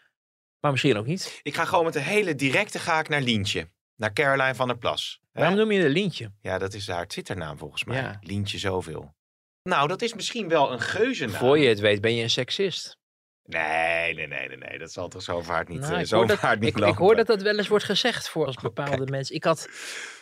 maar misschien ook niet. Ik ga gewoon met een hele directe ga ik naar Lientje. Naar Caroline van der Plas. Waarom noem je een lintje? Ja, dat is haar Twitternaam volgens mij. Ja. Lientje zoveel. Nou, dat is misschien wel een geuzennaam. Voor je het weet ben je een seksist. Nee, nee, nee, nee, nee. Dat zal toch zo vaart niet, Nou, eh, ik, zo hoor dat, vaart niet ik, ik lopen. hoor dat dat wel eens wordt gezegd voor als *laughs* bepaalde mensen. Ik had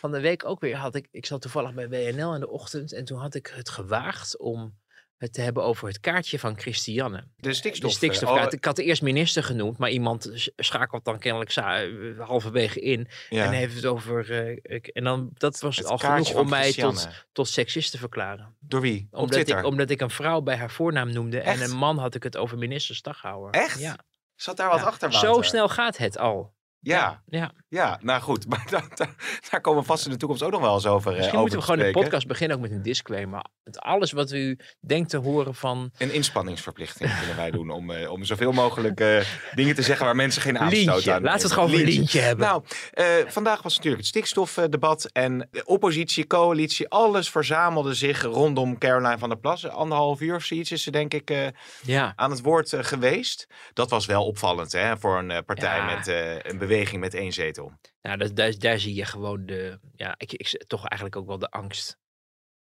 van de week ook weer, had ik, ik zat toevallig bij WNL in de ochtend en toen had ik het gewaagd om het te hebben over het kaartje van Christiane. De stikstof. De stikstofkaart. Ik had de eerst minister genoemd, maar iemand sch- schakelt dan kennelijk eh, halverwege in ja. en heeft het over. eh, ik- en dan dat was Het al genoeg om mij tot, tot seksist te verklaren. Door wie? Op Omdat ik, omdat ik een vrouw bij haar voornaam noemde Echt? en een man had ik het over minister Staghouwer. Echt? Ja. Zat daar wat Ja. achter, Zo snel gaat het al. Ja, Ja. ja, nou goed. *laughs* Maar daar, daar, daar komen we vast in de toekomst ook nog wel eens over. eh, Misschien over moeten we te gewoon de podcast beginnen ook met een disclaimer. Het alles wat u denkt te horen van Een inspanningsverplichting kunnen wij doen om, eh, om zoveel mogelijk eh, dingen te zeggen waar mensen geen aanstoot Lientje. aan Laten we het gewoon Lientje. Lientje hebben. Nou, eh, vandaag was natuurlijk het stikstofdebat en de oppositie, coalitie, alles verzamelde zich rondom Caroline van der Plas. Anderhalf uur of zoiets is ze denk ik eh, ja. aan het woord geweest. Dat was wel opvallend hè, voor een eh, partij Ja. met eh, een beweging met één zetel. Nou, dat, daar, daar zie je gewoon de, ja, ik, ik, toch eigenlijk ook wel de angst.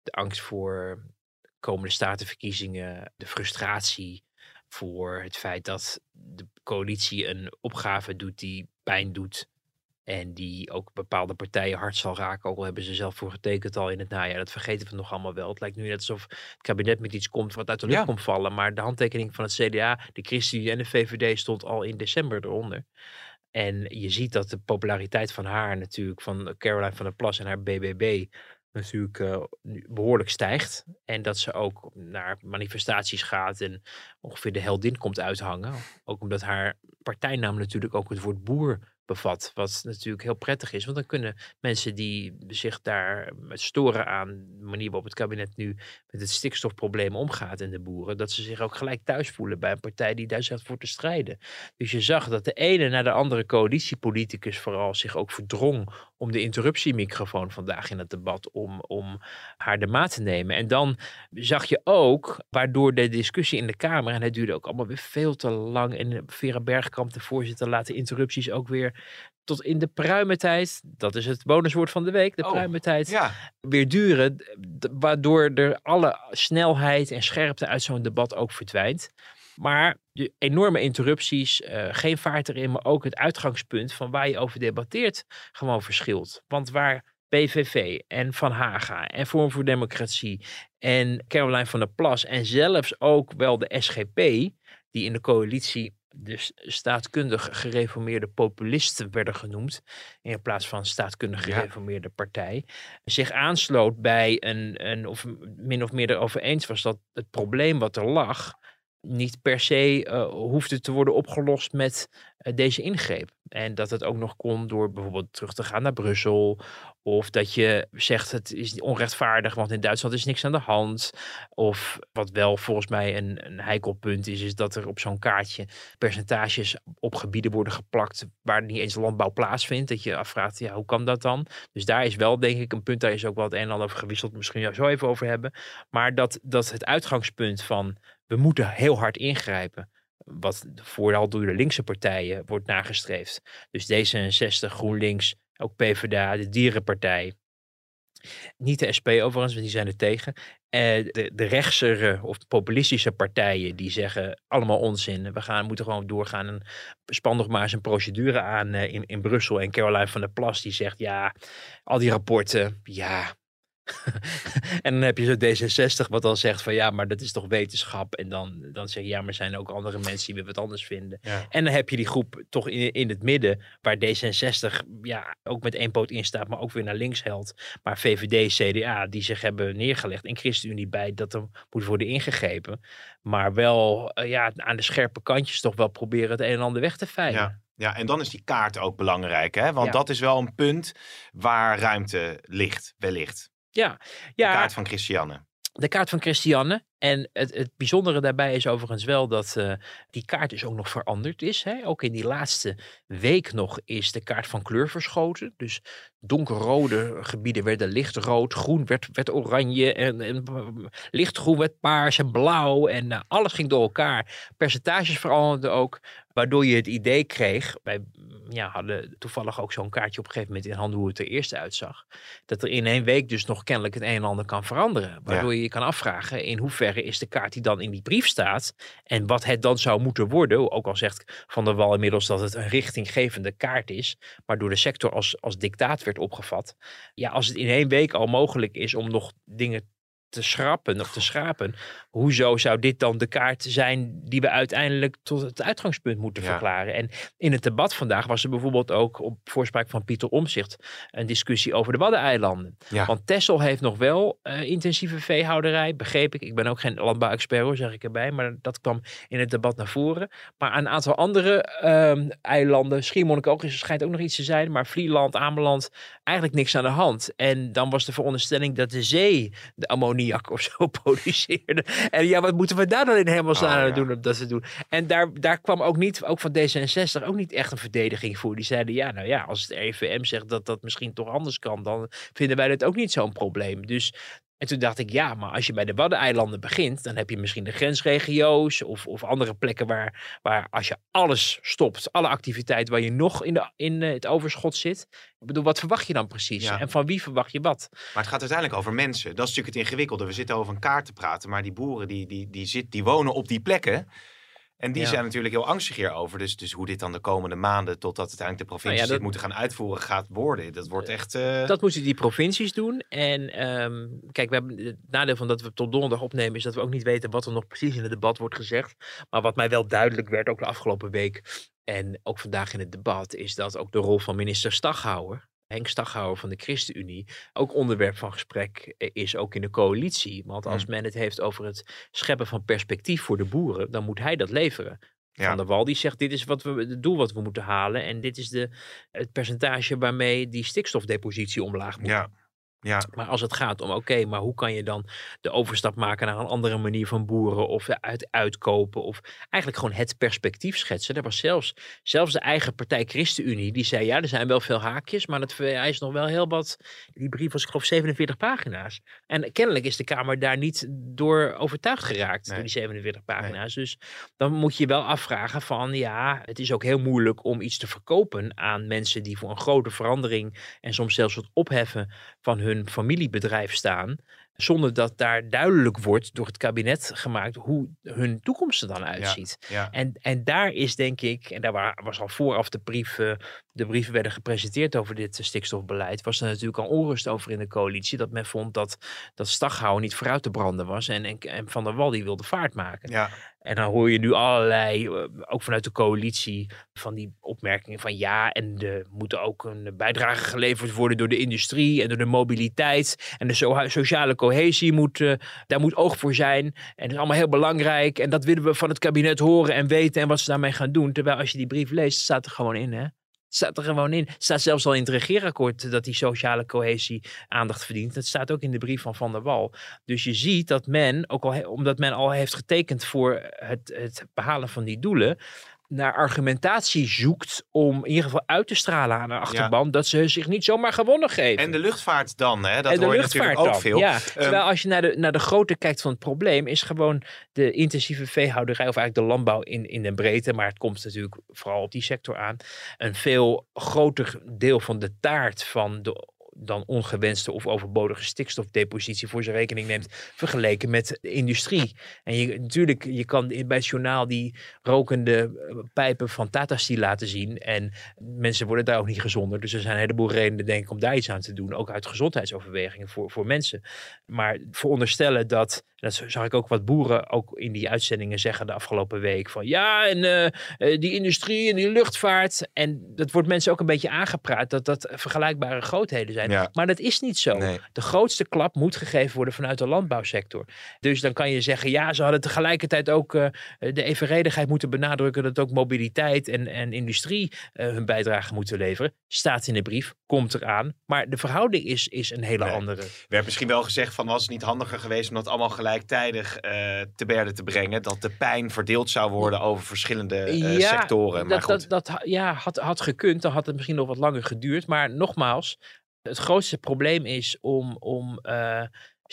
De angst voor komende statenverkiezingen, de frustratie voor het feit dat de coalitie een opgave doet die pijn doet. En die ook bepaalde partijen hard zal raken, ook al hebben ze zelf voor getekend al in het najaar. Dat vergeten we nog allemaal wel. Het lijkt nu net alsof het kabinet met iets komt wat uit de lucht Ja. komt vallen. Maar de handtekening van het CDA, de ChristenUnie en de VVD stond al in december eronder. En je ziet dat de populariteit van haar natuurlijk, van Caroline van der Plas en haar BBB, natuurlijk eh, behoorlijk stijgt. En dat ze ook naar manifestaties gaat en ongeveer de heldin komt uithangen. Ook omdat haar partijnaam natuurlijk ook het woord boer bevat. Wat natuurlijk heel prettig is. Want dan kunnen mensen die zich daar storen aan de manier waarop het kabinet nu met het stikstofprobleem omgaat en de boeren, dat ze zich ook gelijk thuis voelen bij een partij die daar zegt voor te strijden. Dus je zag dat de ene na de andere coalitiepoliticus vooral zich ook verdrong om de interruptiemicrofoon vandaag in het debat om, om haar de maat te nemen. En dan zag je ook, waardoor de discussie in de Kamer, en het duurde ook allemaal weer veel te lang, en Vera Bergkamp, de voorzitter, laat de interrupties ook weer tot in de pruimentijd, dat is het bonuswoord van de week, de Oh, pruimentijd, Ja, weer duren, waardoor er alle snelheid en scherpte uit zo'n debat ook verdwijnt. Maar de enorme interrupties, eh, geen vaart erin, maar ook het uitgangspunt van waar je over debatteert gewoon verschilt. Want waar PVV en Van Haga en Forum voor Democratie en Caroline van der Plas en zelfs ook wel de SGP, die in de coalitie dus staatkundig gereformeerde populisten werden genoemd, in plaats van staatkundig Ja. gereformeerde partij, zich aansloot bij een, een of min of meer erover eens was dat het probleem wat er lag, niet per se eh, hoefde te worden opgelost met eh, deze ingreep. En dat het ook nog kon door bijvoorbeeld terug te gaan naar Brussel. Of dat je zegt het is onrechtvaardig, want in Duitsland is niks aan de hand. Of wat wel volgens mij een, een heikel punt is, is dat er op zo'n kaartje percentages op gebieden worden geplakt waar niet eens landbouw plaatsvindt. Dat je afvraagt, ja, hoe kan dat dan? Dus daar is wel denk ik een punt, daar is ook wel het en ander over gewisseld. Misschien zo even over hebben. Maar dat, dat het uitgangspunt van we moeten heel hard ingrijpen. Wat vooral door de linkse partijen wordt nagestreefd. Dus D66, GroenLinks, ook PvdA, de Dierenpartij. Niet de SP overigens, want die zijn er tegen. Eh, de, de rechtsere of populistische partijen die zeggen allemaal onzin. We gaan, moeten gewoon doorgaan en span nog maar eens een procedure aan eh, in, in Brussel. En Caroline van der Plas die zegt ja, al die rapporten, ja, *laughs* en dan heb je zo D66 wat dan zegt van ja, maar dat is toch wetenschap. En dan, dan zeg je ja, maar er zijn ook andere mensen die weer wat anders vinden. Ja. En dan heb je die groep toch in, in het midden, waar D66 ja, ook met één poot in staat, maar ook weer naar links helpt. Maar VVD, CDA, die zich hebben neergelegd. En ChristenUnie bij dat er moet worden ingegrepen. Maar wel eh, ja, aan de scherpe kantjes toch wel proberen het een en ander weg te veilen. Ja. Ja, en dan is die kaart ook belangrijk, hè? Want Ja. dat is wel een punt waar ruimte ligt, wellicht. Ja, De ja kaart van Christiane. de kaart van Christiane. En het, het bijzondere daarbij is overigens wel dat eh, die kaart dus ook nog veranderd is. Hè? Ook in die laatste week nog is de kaart van kleur verschoten. Dus donkerrode gebieden werden lichtrood, groen werd, werd oranje en, en lichtgroen werd paars en blauw. En eh, alles ging door elkaar. Percentages veranderden ook, waardoor je het idee kreeg. Wij mm, ja, hadden toevallig ook zo'n kaartje op een gegeven moment in handen hoe het er eerst uitzag. Dat er in één week dus nog kennelijk het een en ander kan veranderen. Waardoor je je kan afvragen in hoeverre is de kaart die dan in die brief staat. En wat het dan zou moeten worden. Ook al zegt Van der Wal inmiddels dat het een richtinggevende kaart is. Maar door de sector als, als dictaat werd opgevat. Ja, als het in één week al mogelijk is om nog dingen te schrappen of te schrapen. Hoezo zou dit dan de kaart zijn die we uiteindelijk tot het uitgangspunt moeten Ja. verklaren? En in het debat vandaag was er bijvoorbeeld ook op voorspraak van Pieter Omzicht een discussie over de Waddeneilanden. Ja. Want Texel heeft nog wel eh, intensieve veehouderij, begreep ik. Ik ben ook geen landbouwexpert hoor, zeg ik erbij. Maar dat kwam in het debat naar voren. Maar een aantal andere ehm, eilanden, Schiermonnikoog is, schijnt ook nog iets te zijn. Maar Vlieland, Ameland, eigenlijk niks aan de hand. En dan was de veronderstelling dat de zee de ammoniak of zo *laughs* produceerde. En ja, wat moeten we daar dan in hemelsnaam Oh, aan ja. doen om dat te doen? En daar, daar kwam ook niet, ook van D66, ook niet echt een verdediging voor. Die zeiden, ja, nou ja, als het RIVM zegt dat dat misschien toch anders kan, dan vinden wij dat ook niet zo'n probleem. Dus en toen dacht ik, ja, maar als je bij de Waddeneilanden begint, dan heb je misschien de grensregio's of, of andere plekken waar, waar als je alles stopt, alle activiteit waar je nog in, de, in eh, het overschot zit. Ik bedoel, wat verwacht je dan precies? Ja. En van wie verwacht je wat? Maar het gaat uiteindelijk over mensen. Dat is natuurlijk het ingewikkelde. We zitten over een kaart te praten, maar die boeren die, die, die, zit, die wonen op die plekken. En die Ja. zijn natuurlijk heel angstig hierover. Dus, dus hoe dit dan de komende maanden, totdat uiteindelijk de provincies Nou ja, dit moeten gaan uitvoeren, gaat worden. Dat wordt echt... eh, Dat moeten die provincies doen. En ehm, kijk, we hebben, het nadeel van dat we tot donderdag opnemen is dat we ook niet weten wat er nog precies in het debat wordt gezegd. Maar wat mij wel duidelijk werd, ook de afgelopen week en ook vandaag in het debat, is dat ook de rol van minister Staghouwer, Henk Staghouwer van de ChristenUnie, ook onderwerp van gesprek eh, is, ook in de coalitie. Want als men het heeft over het scheppen van perspectief voor de boeren, dan moet hij dat leveren. Ja. Van der Wal die zegt dit is wat we, het doel wat we moeten halen en dit is de, het percentage waarmee die stikstofdepositie omlaag moet. ja. Ja, Maar als het gaat om, oké, maar hoe kan je dan de overstap maken naar een andere manier van boeren of uit, uitkopen of eigenlijk gewoon het perspectief schetsen. Er was zelfs, zelfs de eigen partij ChristenUnie die zei, ja, er zijn wel veel haakjes, maar het vereist nog wel heel wat. Die brief was, ik geloof, 47 pagina's. En kennelijk is de Kamer daar niet door overtuigd geraakt, Nee. door die 47 pagina's. Dus dan moet je wel afvragen van, ja, het is ook heel moeilijk om iets te verkopen aan mensen die voor een grote verandering en soms zelfs wat opheffen van hun familiebedrijf staan. Zonder dat daar duidelijk wordt door het kabinet gemaakt hoe hun toekomst er dan uitziet. ja. En, en daar is denk ik, en daar wa- was al vooraf de brief, eh, de brieven werden gepresenteerd over dit eh, stikstofbeleid, was er natuurlijk al onrust over in de coalitie. Dat men vond dat, dat Staghouwer niet vooruit te branden was. En, en, en Van der Wal die wilde vaart maken. ja. En dan hoor je nu allerlei, eh, ook vanuit de coalitie, van die opmerkingen van ja, en er moet ook een bijdrage geleverd worden door de industrie en door de mobiliteit. En de so- sociale cohesie moet, eh, daar moet oog voor zijn. En dat is allemaal heel belangrijk. En dat willen we van het kabinet horen en weten en wat ze daarmee gaan doen. Terwijl als je die brief leest, staat er gewoon in, hè? Staat er gewoon in. Staat zelfs al in het regeerakkoord dat die sociale cohesie aandacht verdient. Dat staat ook in de brief van Van der Wal. Dus je ziet dat men, ook al omdat men al heeft getekend voor het, het behalen van die doelen, naar argumentatie zoekt om in ieder geval uit te stralen aan de achterban dat ze zich niet zomaar gewonnen geven. En de luchtvaart dan, hè? Dat En de hoor je natuurlijk ook dan, veel. Ja, Ehm, terwijl als je naar de, naar de grootte kijkt van het probleem, is gewoon de intensieve veehouderij, of eigenlijk de landbouw in, in de breedte, maar het komt natuurlijk vooral op die sector aan, een veel groter deel van de taart van de dan ongewenste of overbodige stikstofdepositie voor zijn rekening neemt, vergeleken met industrie. En je, natuurlijk, je kan bij het journaal die rokende eh, pijpen van Tata Steel laten zien. En mensen worden daar ook niet gezonder. Dus er zijn een heleboel redenen, denk ik, om daar iets aan te doen. Ook uit gezondheidsoverwegingen voor, voor mensen. Maar veronderstellen dat, dat zag ik ook wat boeren ook in die uitzendingen zeggen de afgelopen week. Van ja, en eh, eh, die industrie en die luchtvaart. En dat wordt mensen ook een beetje aangepraat dat dat vergelijkbare grootheden zijn. Ja. Maar dat is niet zo. Nee. De grootste klap moet gegeven worden vanuit de landbouwsector. Dus dan kan je zeggen, ja, ze hadden tegelijkertijd ook eh, de evenredigheid moeten benadrukken dat ook mobiliteit en, en industrie hun bijdrage moeten leveren. Staat in de brief, komt eraan. Maar de verhouding is, is een hele Nee. andere. werd misschien wel gezegd van was het niet handiger geweest om dat allemaal gelijktijdig eh, te berde te brengen. Dat de pijn verdeeld zou worden over verschillende eh, sectoren. Maar dat, goed, dat, ja, had, had gekund. Dan had het misschien nog wat langer geduurd. Maar nogmaals, het grootste probleem is om. om eh,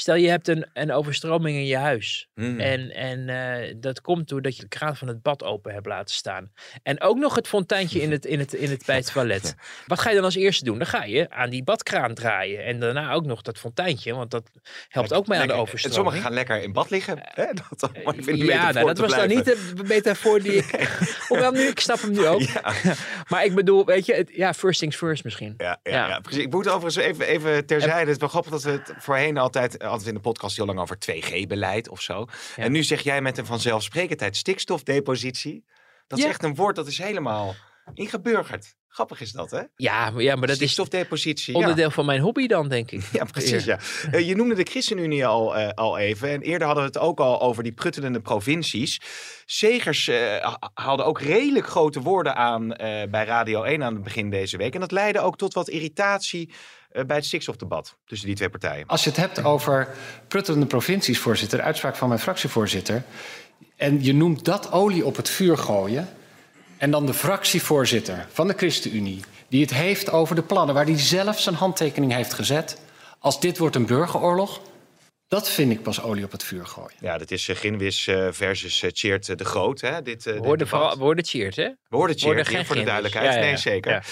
stel je hebt een, een overstroming in je huis. Hmm. En, en eh, dat komt doordat je de kraan van het bad open hebt laten staan. En ook nog het fonteintje in het, in het, in het, *laughs* bij het toilet. Wat ga je dan als eerste doen? Dan ga je aan die badkraan draaien. En daarna ook nog dat fonteintje. Want dat helpt ook mee aan de Lekker- En overstroming. sommigen gaan lekker in bad liggen. Hè? Dat even in de Ja, nou, dat was dan niet blijven. de metafoor die ik... *laughs* Hoewel, nu, ik snap hem nu ook. Ja. *laughs* Maar ik bedoel, weet je, het, ja, first things first misschien. Ja, ja, Ja. ja. precies. Ik moet overigens even, even terzijde. Het is wel grappig dat we het voorheen altijd, altijd in de podcast heel lang over 2G-beleid of zo. Ja. En nu zeg jij met een vanzelfsprekendheid stikstofdepositie. Dat is echt een woord dat is helemaal ingeburgerd. Grappig is dat, hè? Ja, maar, ja, maar dat is Stikstofdepositie. ja. onderdeel van mijn hobby dan, denk ik. *laughs* Ja, precies. Ja. Eh, je noemde de ChristenUnie al, eh, al even. En eerder hadden we het ook al over die pruttelende provincies. Segers eh, ha- haalde ook redelijk grote woorden aan eh, bij Radio 1 aan het begin deze week. En dat leidde ook tot wat irritatie eh, bij het stikstofdebat tussen die twee partijen. Als je het hebt over pruttelende provincies, voorzitter, uitspraak van mijn fractievoorzitter. En je noemt dat olie op het vuur gooien. En dan de fractievoorzitter van de ChristenUnie, die het heeft over de plannen waar hij zelf zijn handtekening heeft gezet. Als dit wordt een burgeroorlog, dat vind ik pas olie op het vuur gooien. Ja, dat is uh, Ginwis eh, versus uh, de Groot. Hè? Dit, uh, We worden, vooral, we hè? We voor de duidelijkheid. Ja, ja, Nee, ja. zeker.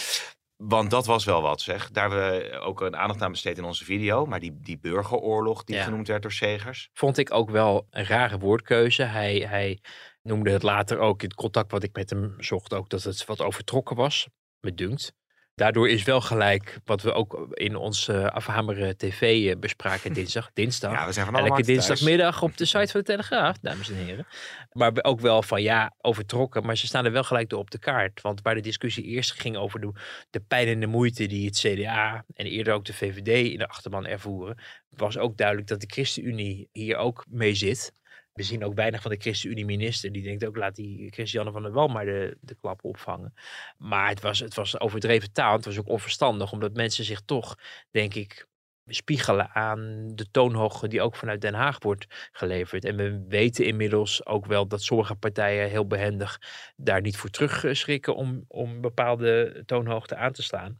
Want dat was wel wat, zeg. Daar hebben we ook een aandacht aan besteed in onze video. Maar die, die burgeroorlog die Ja. genoemd werd door Segers. Vond ik ook wel een rare woordkeuze. Hij, hij noemde het later ook in het contact wat ik met hem zocht ook dat het wat overtrokken was. Me dunkt. Daardoor is wel gelijk wat we ook in onze uh, afhameren tv eh, bespraken *laughs* dinsdag. Dinsdag. Ja, we zijn van Elke dinsdagmiddag op de *laughs* site van de Telegraaf, dames en heren. Maar ook wel van ja, overtrokken. Maar ze staan er wel gelijk door op de kaart. Want waar de discussie eerst ging over de, de pijn en de moeite die het CDA en eerder ook de VVD in de achterban ervoeren, was ook duidelijk dat de ChristenUnie hier ook mee zit. We zien ook weinig van de ChristenUnie-minister. Die denkt ook, laat die Christiane van der Wal maar de, de klap opvangen. Maar het was, het was overdreven taal. Het was ook onverstandig, omdat mensen zich toch, denk ik, spiegelen aan de toonhoogte die ook vanuit Den Haag wordt geleverd. En we weten inmiddels ook wel dat sommige partijen heel behendig daar niet voor terugschrikken om, om bepaalde toonhoogte aan te slaan.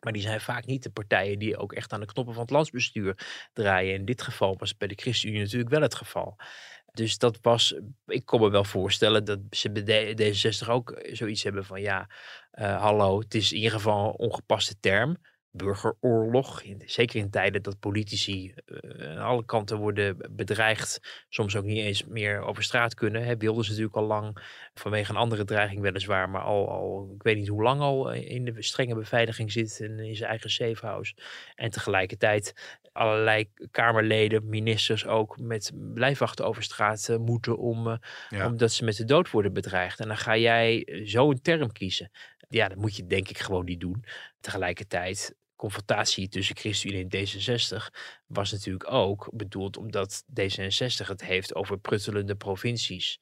Maar die zijn vaak niet de partijen die ook echt aan de knoppen van het landsbestuur draaien. In dit geval was het bij de ChristenUnie natuurlijk wel het geval. Dus dat was, ik kon me wel voorstellen dat ze bij D66 ook zoiets hebben van ja, uh, hallo, het is in ieder geval een ongepaste term. Burgeroorlog, zeker in tijden dat politici uh, aan alle kanten worden bedreigd, soms ook niet eens meer over straat kunnen. Hè. Wilden ze natuurlijk al lang, vanwege een andere dreiging weliswaar, maar al, al, ik weet niet hoe lang al in de strenge beveiliging zit en in zijn eigen safehouse. En tegelijkertijd allerlei Kamerleden, ministers ook met blijfwachten over straat uh, moeten om, uh, ja. omdat ze met de dood worden bedreigd. En dan ga jij zo'n term kiezen. Ja, dat moet je denk ik gewoon niet doen. Tegelijkertijd confrontatie tussen ChristenUnie en D66 was natuurlijk ook bedoeld omdat D66 het heeft over pruttelende provincies.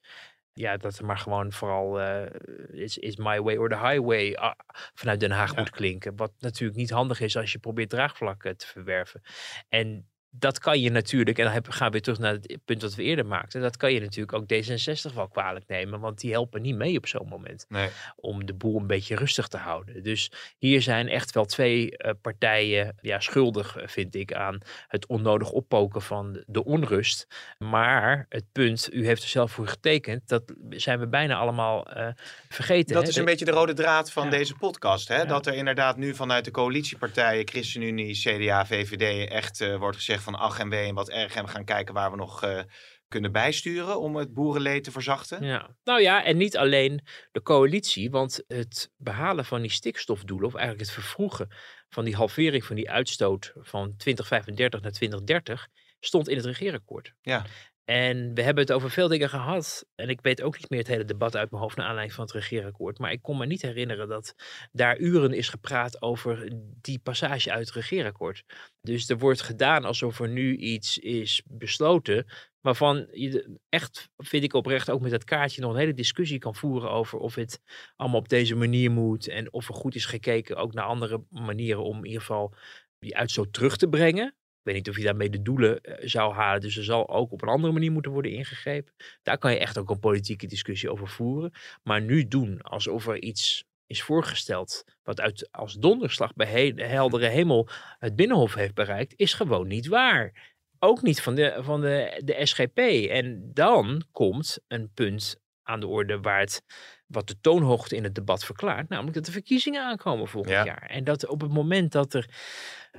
Ja, dat er maar gewoon vooral uh, is, is my way or the highway uh, vanuit Den Haag ja. moet klinken. Wat natuurlijk niet handig is als je probeert draagvlakken te verwerven. En dat kan je natuurlijk, en dan gaan we weer terug naar het punt wat we eerder maakten, dat kan je natuurlijk ook D66 wel kwalijk nemen, want die helpen niet mee op zo'n moment nee. om de boel een beetje rustig te houden. Dus hier zijn echt wel twee uh, partijen ja, schuldig, vind ik, aan het onnodig oppoken van de onrust. Maar het punt, u heeft er zelf voor getekend, dat zijn we bijna allemaal uh, vergeten. Dat hè? is een beetje de rode draad van ja. deze podcast. Hè? Ja. Dat er inderdaad nu vanuit de coalitiepartijen, ChristenUnie, CDA, VVD, echt uh, wordt gezegd van ach en wee en wat erg. En we gaan kijken waar we nog uh, kunnen bijsturen om het boerenleed te verzachten. Ja. Nou ja, en niet alleen de coalitie, want het behalen van die stikstofdoelen, of eigenlijk het vervroegen van die halvering van die uitstoot van 2035 naar 2030, stond in het regeerakkoord. Ja. En we hebben het over veel dingen gehad. En ik weet ook niet meer het hele debat uit mijn hoofd naar aanleiding van het regeerakkoord. Maar ik kon me niet herinneren dat daar uren is gepraat over die passage uit het regeerakkoord. Dus er wordt gedaan alsof er nu iets is besloten. Waarvan je echt, vind ik oprecht, ook met dat kaartje nog een hele discussie kan voeren over of het allemaal op deze manier moet. En of er goed is gekeken ook naar andere manieren om in ieder geval die uitstoot terug te brengen. Ik weet niet of je daarmee de doelen eh, zou halen. Dus er zal ook op een andere manier moeten worden ingegrepen. Daar kan je echt ook een politieke discussie over voeren. Maar nu doen alsof er iets is voorgesteld. wat uit als donderslag bij he heldere hemel het binnenhof heeft bereikt. is gewoon niet waar. Ook niet van de, van de, de SGP. En dan komt een punt aan de orde waar het wat de toonhoogte in het debat verklaart, namelijk dat de verkiezingen aankomen volgend jaar. En dat op het moment dat er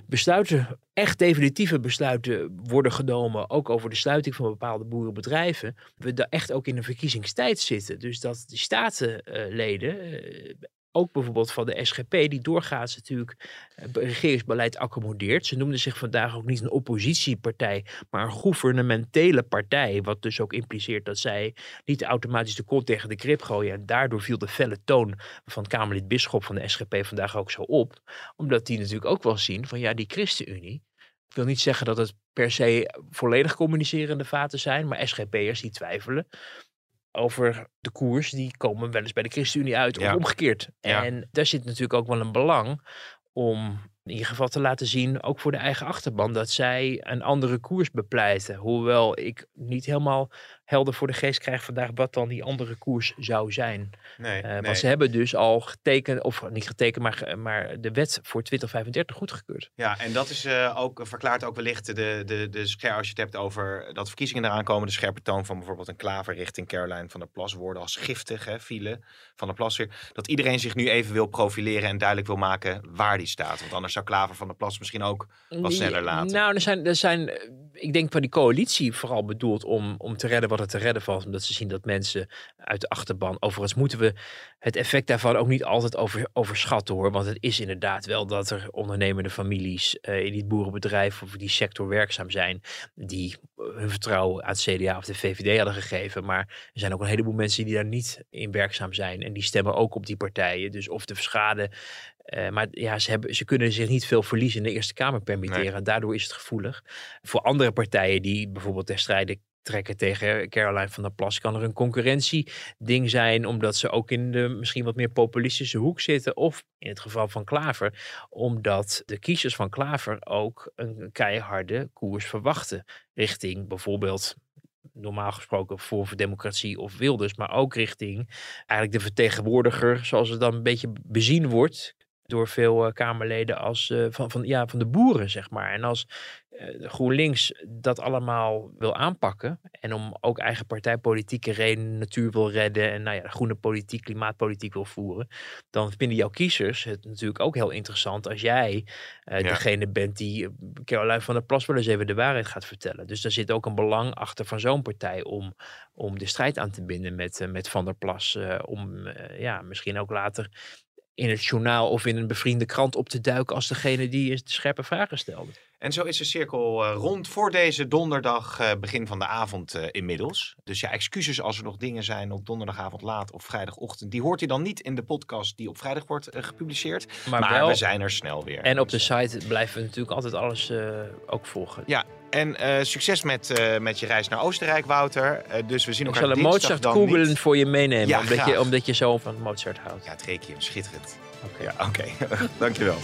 besluiten, echt definitieve besluiten worden genomen, ook over de sluiting van bepaalde boerenbedrijven, we daar echt ook in een verkiezingstijd zitten. Dus dat die statenleden uh, ook bijvoorbeeld van de SGP, die doorgaans natuurlijk eh, regeringsbeleid accommodeert. Ze noemden zich vandaag ook niet een oppositiepartij, maar een gouvernementele partij. Wat dus ook impliceert dat zij niet automatisch de kont tegen de krip gooien. En daardoor viel de felle toon van Kamerlid Bisschop van de SGP vandaag ook zo op. Omdat die natuurlijk ook wel zien van ja, die ChristenUnie. Ik wil niet zeggen dat het per se volledig communicerende vaten zijn, maar SGP'ers die twijfelen over de koers, die komen wel eens bij de ChristenUnie uit of omgekeerd. En daar zit natuurlijk ook wel een belang om in ieder geval te laten zien, ook voor de eigen achterban, dat zij een andere koers bepleiten. Hoewel ik niet helemaal helder voor de geest krijg vandaag wat dan die andere koers zou zijn. Nee, uh, Want ze hebben dus al getekend, of niet getekend, maar, maar de wet voor 2035 goedgekeurd. Ja, en dat is uh, ook, verklaart ook wellicht de, de, de scher, als je het hebt over dat verkiezingen eraan komen, de scherpe toon van bijvoorbeeld een klaver richting Caroline van der Plas worden als giftig, hè, file van der Plas weer. Dat iedereen zich nu even wil profileren en duidelijk wil maken waar die staat. Want anders zou Klaver van der Plas misschien ook wat sneller laten. Nou, er zijn, er zijn, ik denk van die coalitie vooral bedoeld om, om te redden wat er te redden valt. Omdat ze zien dat mensen uit de achterban. Overigens moeten we het effect daarvan ook niet altijd over, overschatten hoor. Want het is inderdaad wel dat er ondernemende families uh, in die boerenbedrijf of die sector werkzaam zijn. Die hun vertrouwen aan het CDA of de VVD hadden gegeven. Maar er zijn ook een heleboel mensen die daar niet in werkzaam zijn. En die stemmen ook op die partijen. Dus of de schade uh, maar ja, ze, hebben, ze kunnen zich niet veel verliezen in de Eerste Kamer permitteren. Daardoor is het gevoelig. Voor andere partijen die bijvoorbeeld ter strijde trekken tegen Caroline van der Plas, kan er een concurrentieding zijn, omdat ze ook in de misschien wat meer populistische hoek zitten. Of in het geval van Klaver, omdat de kiezers van Klaver ook een keiharde koers verwachten. Richting bijvoorbeeld normaal gesproken voor, voor democratie of Wilders, maar ook richting eigenlijk de vertegenwoordiger, zoals het dan een beetje bezien wordt, door veel uh, Kamerleden als uh, van, van, ja, van de boeren, zeg maar. En als uh, GroenLinks dat allemaal wil aanpakken en om ook eigen partijpolitieke redenen natuur wil redden en nou ja, groene politiek, klimaatpolitiek wil voeren, dan vinden jouw kiezers het natuurlijk ook heel interessant als jij ja. degene bent die Caroline van der Plas wel eens even de waarheid gaat vertellen. Dus daar zit ook een belang achter van zo'n partij om, om de strijd aan te binden met, met Van der Plas. om ja, misschien ook later in het journaal of in een bevriende krant op te duiken als degene die de scherpe vragen stelde. En zo is de cirkel uh, rond voor deze donderdag, uh, begin van de avond uh, inmiddels. Dus ja, excuses als er nog dingen zijn op donderdagavond laat of vrijdagochtend. Die hoort u dan niet in de podcast die op vrijdag wordt gepubliceerd. Maar, maar wel, we zijn er snel weer. En op de site blijven we natuurlijk altijd alles ook volgen. Ja, en succes met, met je reis naar Oostenrijk, Wouter. dus we zien elkaar Ik zal een Mozart googlen voor je meenemen, ja, omdat, je, omdat je zo van Mozart houdt. Ja, het requiem, schitterend. Oké, okay. ja, okay. *laughs* dankjewel.